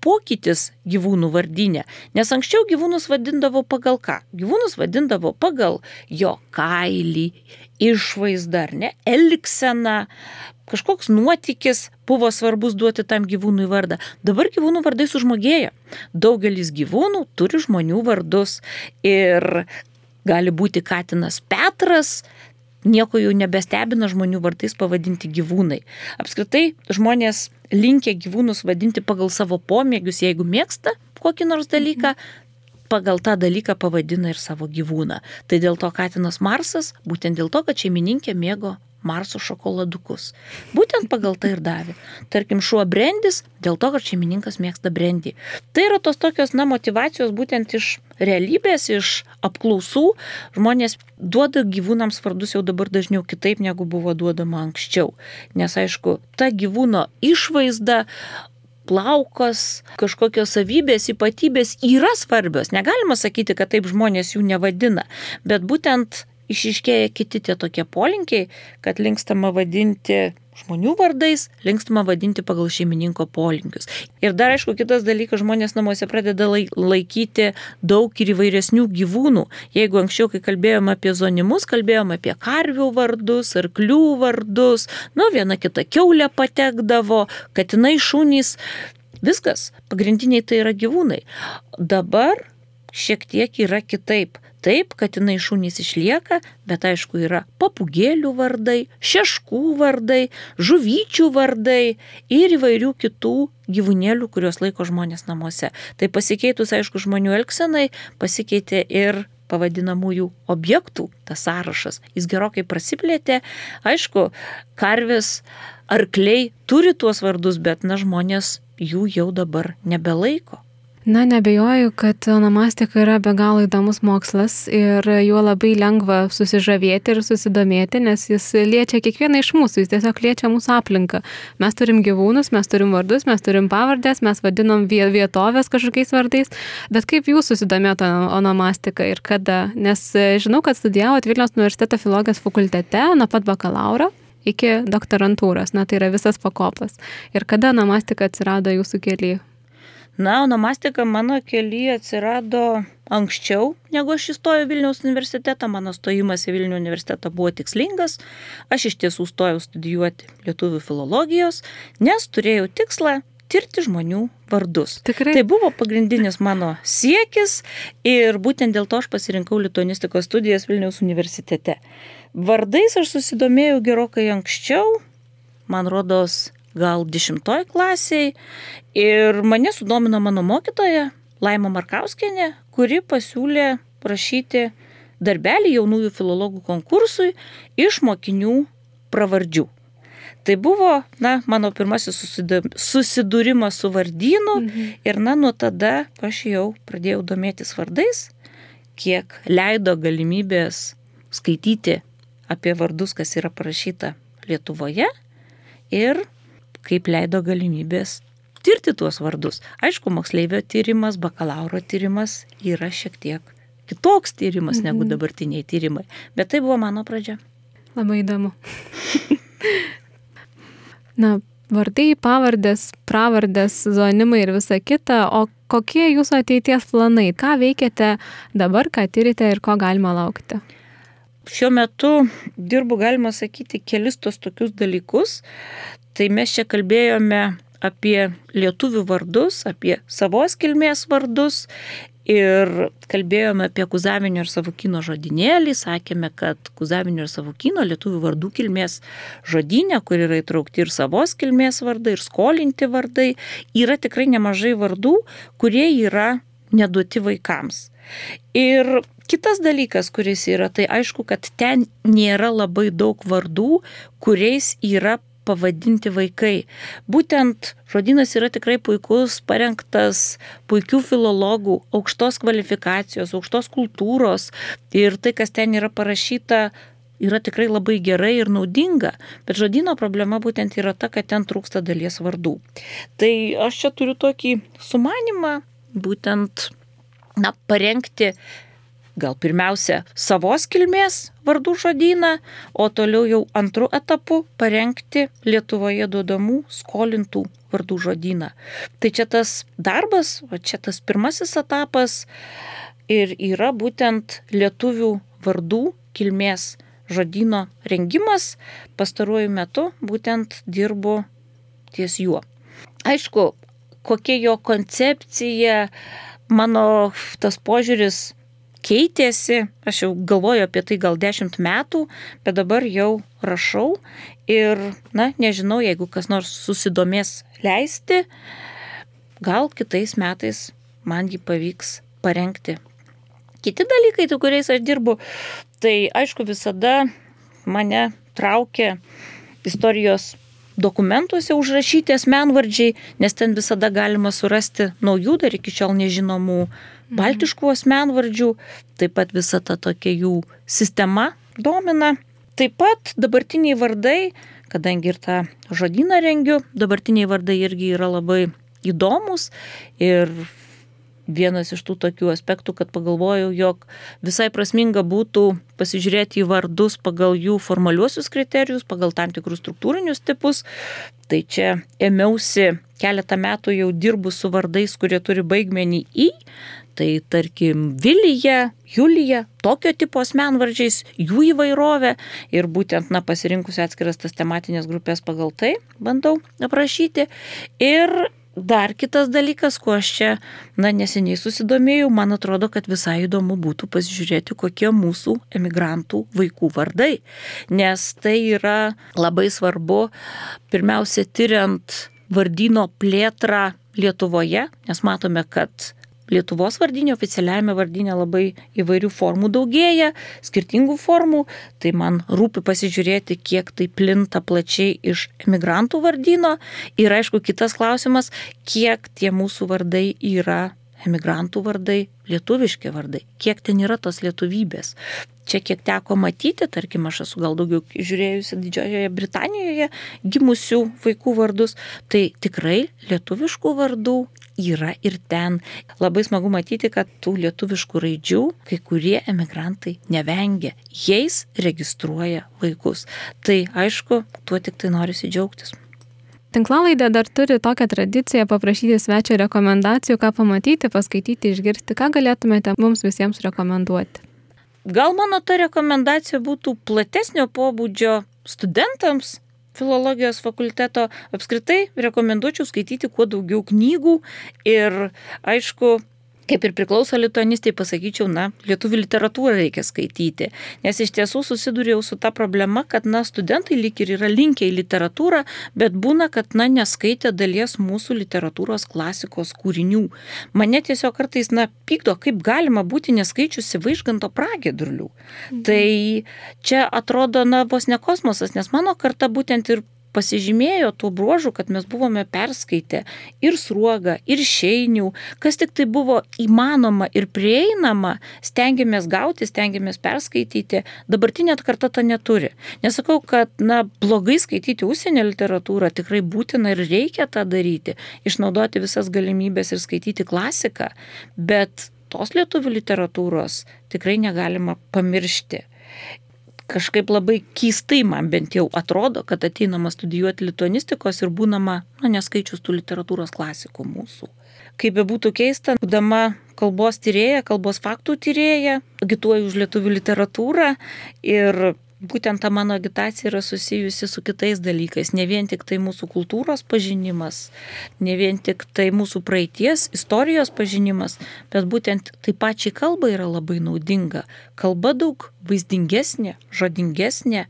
pokytis gyvūnų vardinė, nes anksčiau gyvūnus vadindavo pagal ką? Gyvūnus vadindavo pagal jo kailį, išvaizdą ar ne, elgseną, kažkoks nuotykis buvo svarbus duoti tam gyvūnui vardą. Dabar gyvūnų vardai sužmogėjo. Daugelis gyvūnų turi žmonių vardus ir gali būti Katinas Petras, nieko jau nebestebina žmonių vardais pavadinti gyvūnai. Apskritai žmonės linkia gyvūnus vadinti pagal savo pomėgius, jeigu mėgsta kokį nors dalyką, pagal tą dalyką pavadina ir savo gyvūną. Tai dėl to Katinas Marsas, būtent dėl to, kad šeimininkė mėgo Marso šokoladukus. Būtent pagal tai ir davė. Tarkim, šuo brandis dėl to, kad šeimininkas mėgsta brandį. Tai yra tos tokios, na, motivacijos būtent iš realybės, iš apklausų. Žmonės duoda gyvūnams vardus jau dabar dažniau kitaip, negu buvo duodama anksčiau. Nes, aišku, ta gyvūno išvaizda plaukas, kažkokios savybės, ypatybės yra svarbios. Negalima sakyti, kad taip žmonės jų nevadina, bet būtent išiškėja kiti tie tokie polinkiai, kad linkstama vadinti žmonių vardais, linkstama vadinti pagal šeimininko polinkius. Ir dar aišku, kitas dalykas, žmonės namuose pradeda laikyti daug ir įvairesnių gyvūnų. Jeigu anksčiau, kai kalbėjome apie zonimus, kalbėjome apie karvių vardus, arklių vardus, nu viena kita keulė patekdavo, katinai šunys, viskas, pagrindiniai tai yra gyvūnai. Dabar šiek tiek yra kitaip. Taip, katinai šunys išlieka, bet aišku yra papugėlių vardai, šeškų vardai, žuvyčių vardai ir įvairių kitų gyvūnėlių, kuriuos laiko žmonės namuose. Tai pasikeitus, aišku, žmonių elgsenai, pasikeitė ir pavadinamųjų objektų tas sąrašas. Jis gerokai prasiplėtė. Aišku, karvės, arkliai turi tuos vardus, bet na žmonės jų jau dabar nebelaiko. Na, nebejoju, kad onomastika yra be galo įdomus mokslas ir juo labai lengva susižavėti ir susidomėti, nes jis liečia kiekvieną iš mūsų, jis tiesiog liečia mūsų aplinką. Mes turim gyvūnus, mes turim vardus, mes turim pavardės, mes vadinam vietovės kažkokiais vardais, bet kaip jūs susidomėjote onomastika ir kada? Nes žinau, kad studijavote Vilniaus universiteto filologijos fakultete nuo pat bakalauro iki doktorantūros, na tai yra visas pakopas. Ir kada onomastika atsirado jūsų kelyje? Na, onomastika mano kelyje atsirado anksčiau, negu aš įstojau Vilniaus universitetą. Mano stojimas į Vilnių universitetą buvo tikslingas. Aš iš tiesų stojau studijuoti lietuvių filologijos, nes turėjau tikslą tirti žmonių vardus. Tikrai. Tai buvo pagrindinis mano siekis ir būtent dėl to aš pasirinkau lituanistikos studijas Vilniaus universitete. Vardais aš susidomėjau gerokai anksčiau, man rodos, gal dešimtoj klasiai. Ir mane sudomino mano mokytoja Laima Markauskenė, kuri pasiūlė prašyti darbelį jaunųjų filologų konkursui iš mokinių pravardžių. Tai buvo, na, mano pirmasis susidūrimas su vardynu mhm. ir, na, nuo tada aš jau pradėjau domėtis vardais, kiek leido galimybės skaityti apie vardus, kas yra parašyta Lietuvoje ir kaip leido galimybės tirti tuos vardus. Aišku, moksleivio tyrimas, bakalauro tyrimas yra šiek tiek kitoks tyrimas mhm. negu dabartiniai tyrimai, bet tai buvo mano pradžia. Labai įdomu. Na, vardai, pavardės, pravardės, zonimai ir visa kita, o kokie jūsų ateities planai? Ką veikiate dabar, ką tyrite ir ko galima laukti? Šiuo metu dirbu, galima sakyti, kelis tos tokius dalykus. Tai mes čia kalbėjome apie lietuvių vardus, apie savos kilmės vardus Ir kalbėjome apie Kuzavinio ir Savukino žodinėlį, sakėme, kad Kuzavinio ir Savukino lietuvių vardų kilmės žodinė, kur yra įtraukti ir savos kilmės vardai, ir skolinti vardai, yra tikrai nemažai vardų, kurie yra neduoti vaikams. Ir kitas dalykas, kuris yra, tai aišku, kad ten nėra labai daug vardų, kuriais yra pavadinti vaikai. Būtent žodynas yra tikrai puikus, parengtas puikių filologų, aukštos kvalifikacijos, aukštos kultūros ir tai, kas ten yra parašyta, yra tikrai labai gerai ir naudinga, bet žodino problema būtent yra ta, kad ten trūksta dalies vardų. Tai aš čia turiu tokį sumanimą, būtent, na, parengti gal pirmiausia savos kilmės vardų žodyną, o toliau jau antrų etapų parengti Lietuvoje duodamų skolintų vardų žodyną. Tai čia tas darbas, o čia tas pirmasis etapas ir yra būtent lietuvių vardų kilmės žodyno rengimas. Pastaruoju metu būtent dirbu ties juo. Aišku, kokia jo koncepcija, mano tas požiūris keitėsi, aš jau galvoju apie tai gal dešimt metų, bet dabar jau rašau ir, na, nežinau, jeigu kas nors susidomės leisti, gal kitais metais man jį pavyks parengti. Kiti dalykai, tų kuriais aš dirbu, tai aišku visada mane traukia istorijos dokumentuose užrašyti asmenvardžiai, nes ten visada galima surasti naujų dar iki šiol nežinomų Mhm. Baltiškų asmenvardžių, taip pat visa ta tokia jų sistema domina. Taip pat dabartiniai vardai, kadangi ir tą žodyną rengiu, dabartiniai vardai irgi yra labai įdomus ir vienas iš tų tokių aspektų, kad pagalvojau, jog visai prasminga būtų pasižiūrėti į vardus pagal jų formaliuosius kriterijus, pagal tam tikrus struktūrinius tipus. Tai čia ėmiausi keletą metų jau dirbu su vardais, kurie turi baigmenį į, Tai tarkim Vilija, Julija, tokio tipo asmenvardžiais, jų įvairovė ir būtent, na, pasirinkusi atskiras tas tematinės grupės pagal tai bandau aprašyti. Ir dar kitas dalykas, kuo aš čia, na, neseniai susidomėjau, man atrodo, kad visai įdomu būtų pasižiūrėti, kokie mūsų emigrantų vaikų vardai. Nes tai yra labai svarbu, pirmiausia, tyriant vardino plėtrą Lietuvoje, nes matome, kad Lietuvos vardinė oficialiajame vardinė labai įvairių formų daugėja, skirtingų formų, tai man rūpi pasižiūrėti, kiek tai plinta plačiai iš emigrantų vardyno. Ir aišku, kitas klausimas, kiek tie mūsų vardai yra emigrantų vardai, lietuviški vardai, kiek ten yra tos lietuvybės. Čia kiek teko matyti, tarkim, aš esu gal daugiau žiūrėjusi Didžiojoje Britanijoje gimusių vaikų vardus, tai tikrai lietuviškų vardų yra ir ten. Labai smagu matyti, kad tų lietuviškų raidžių kai kurie emigrantai nevengia. Jais registruoja vaikus. Tai aišku, tuo tik tai noriu džiaugtis. Tinklalaidė dar turi tokią tradiciją paprašyti svečio rekomendacijų, ką pamatyti, paskaityti, išgirsti, ką galėtumėte mums visiems rekomenduoti. Gal mano ta rekomendacija būtų platesnio pobūdžio studentams, filologijos fakulteto. Apskritai rekomenduočiau skaityti kuo daugiau knygų ir aišku, kaip ir priklauso lituanistai, pasakyčiau, na, lietuvių literatūrą reikia skaityti. Nes iš tiesų susidūrėjau su ta problema, kad, na, studentai lyg ir yra linkę į literatūrą, bet būna, kad, na, neskaitė dalies mūsų literatūros klasikos kūrinių. Mane tiesiog kartais, na, pykdo, kaip galima būti neskaičiusi vaižganto pragėdurlių. Mhm. Tai čia atrodo, na, vos ne kosmosas, nes mano karta būtent ir pasižymėjo tuo bruožu, kad mes buvome perskaitę ir sruogą, ir šeinių, kas tik tai buvo įmanoma ir prieinama, stengiamės gauti, stengiamės perskaityti. Dabartinė karta to neturi. Nesakau, kad na, blogai skaityti užsienio literatūrą, tikrai būtina ir reikia tą daryti, išnaudoti visas galimybės ir skaityti klasiką, bet tos lietuvių literatūros tikrai negalima pamiršti kažkaip labai keistai man bent jau atrodo, kad ateinama studijuoti lituanistikos ir būnama, na, neskaičius tų literatūros klasikų mūsų. Kaip be būtų keista, būdama kalbos tyrėja, kalbos faktų tyrėja, agituoju už lietuvių literatūrą ir būtent ta mano agitacija yra susijusi su kitais dalykais. Ne vien tik tai mūsų kultūros pažinimas, ne vien tik tai mūsų praeities, istorijos pažinimas, bet būtent tai pačiai kalba yra labai naudinga. Kalba daug vaizdingesnė, žodingesnė,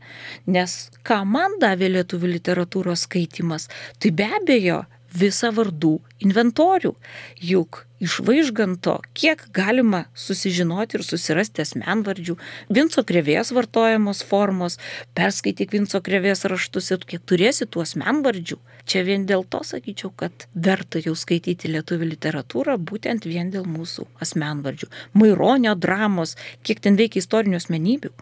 nes ką man davė lietuvių literatūros skaitimas, tai be abejo visą vardų inventorių. Juk iš vaižganto, kiek galima susižinoti ir susirasti asmenvardžių, Vinco krevės vartojamos formos, perskaityk Vinco krevės raštus ir kiek turėsi tų asmenvardžių. Čia vien dėl to sakyčiau, kad verta jau skaityti lietuvių literatūrą būtent vien dėl mūsų asmenvardžių. Maironio dramos, kiek ten veikia istorinių asmenybių.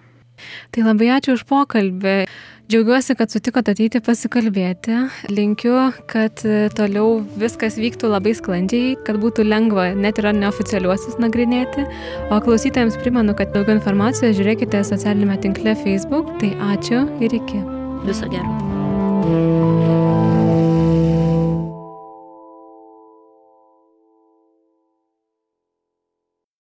Tai labai ačiū už pokalbį. Džiaugiuosi, kad sutikote ateiti pasikalbėti. Linkiu, kad e, toliau viskas vyktų labai sklandžiai, kad būtų lengva net ir neoficialiuosius nagrinėti. O klausytojams primenu, kad daugiau informacijos žiūrėkite socialinėme tinkle Facebook. Tai ačiū ir iki. Viso gero.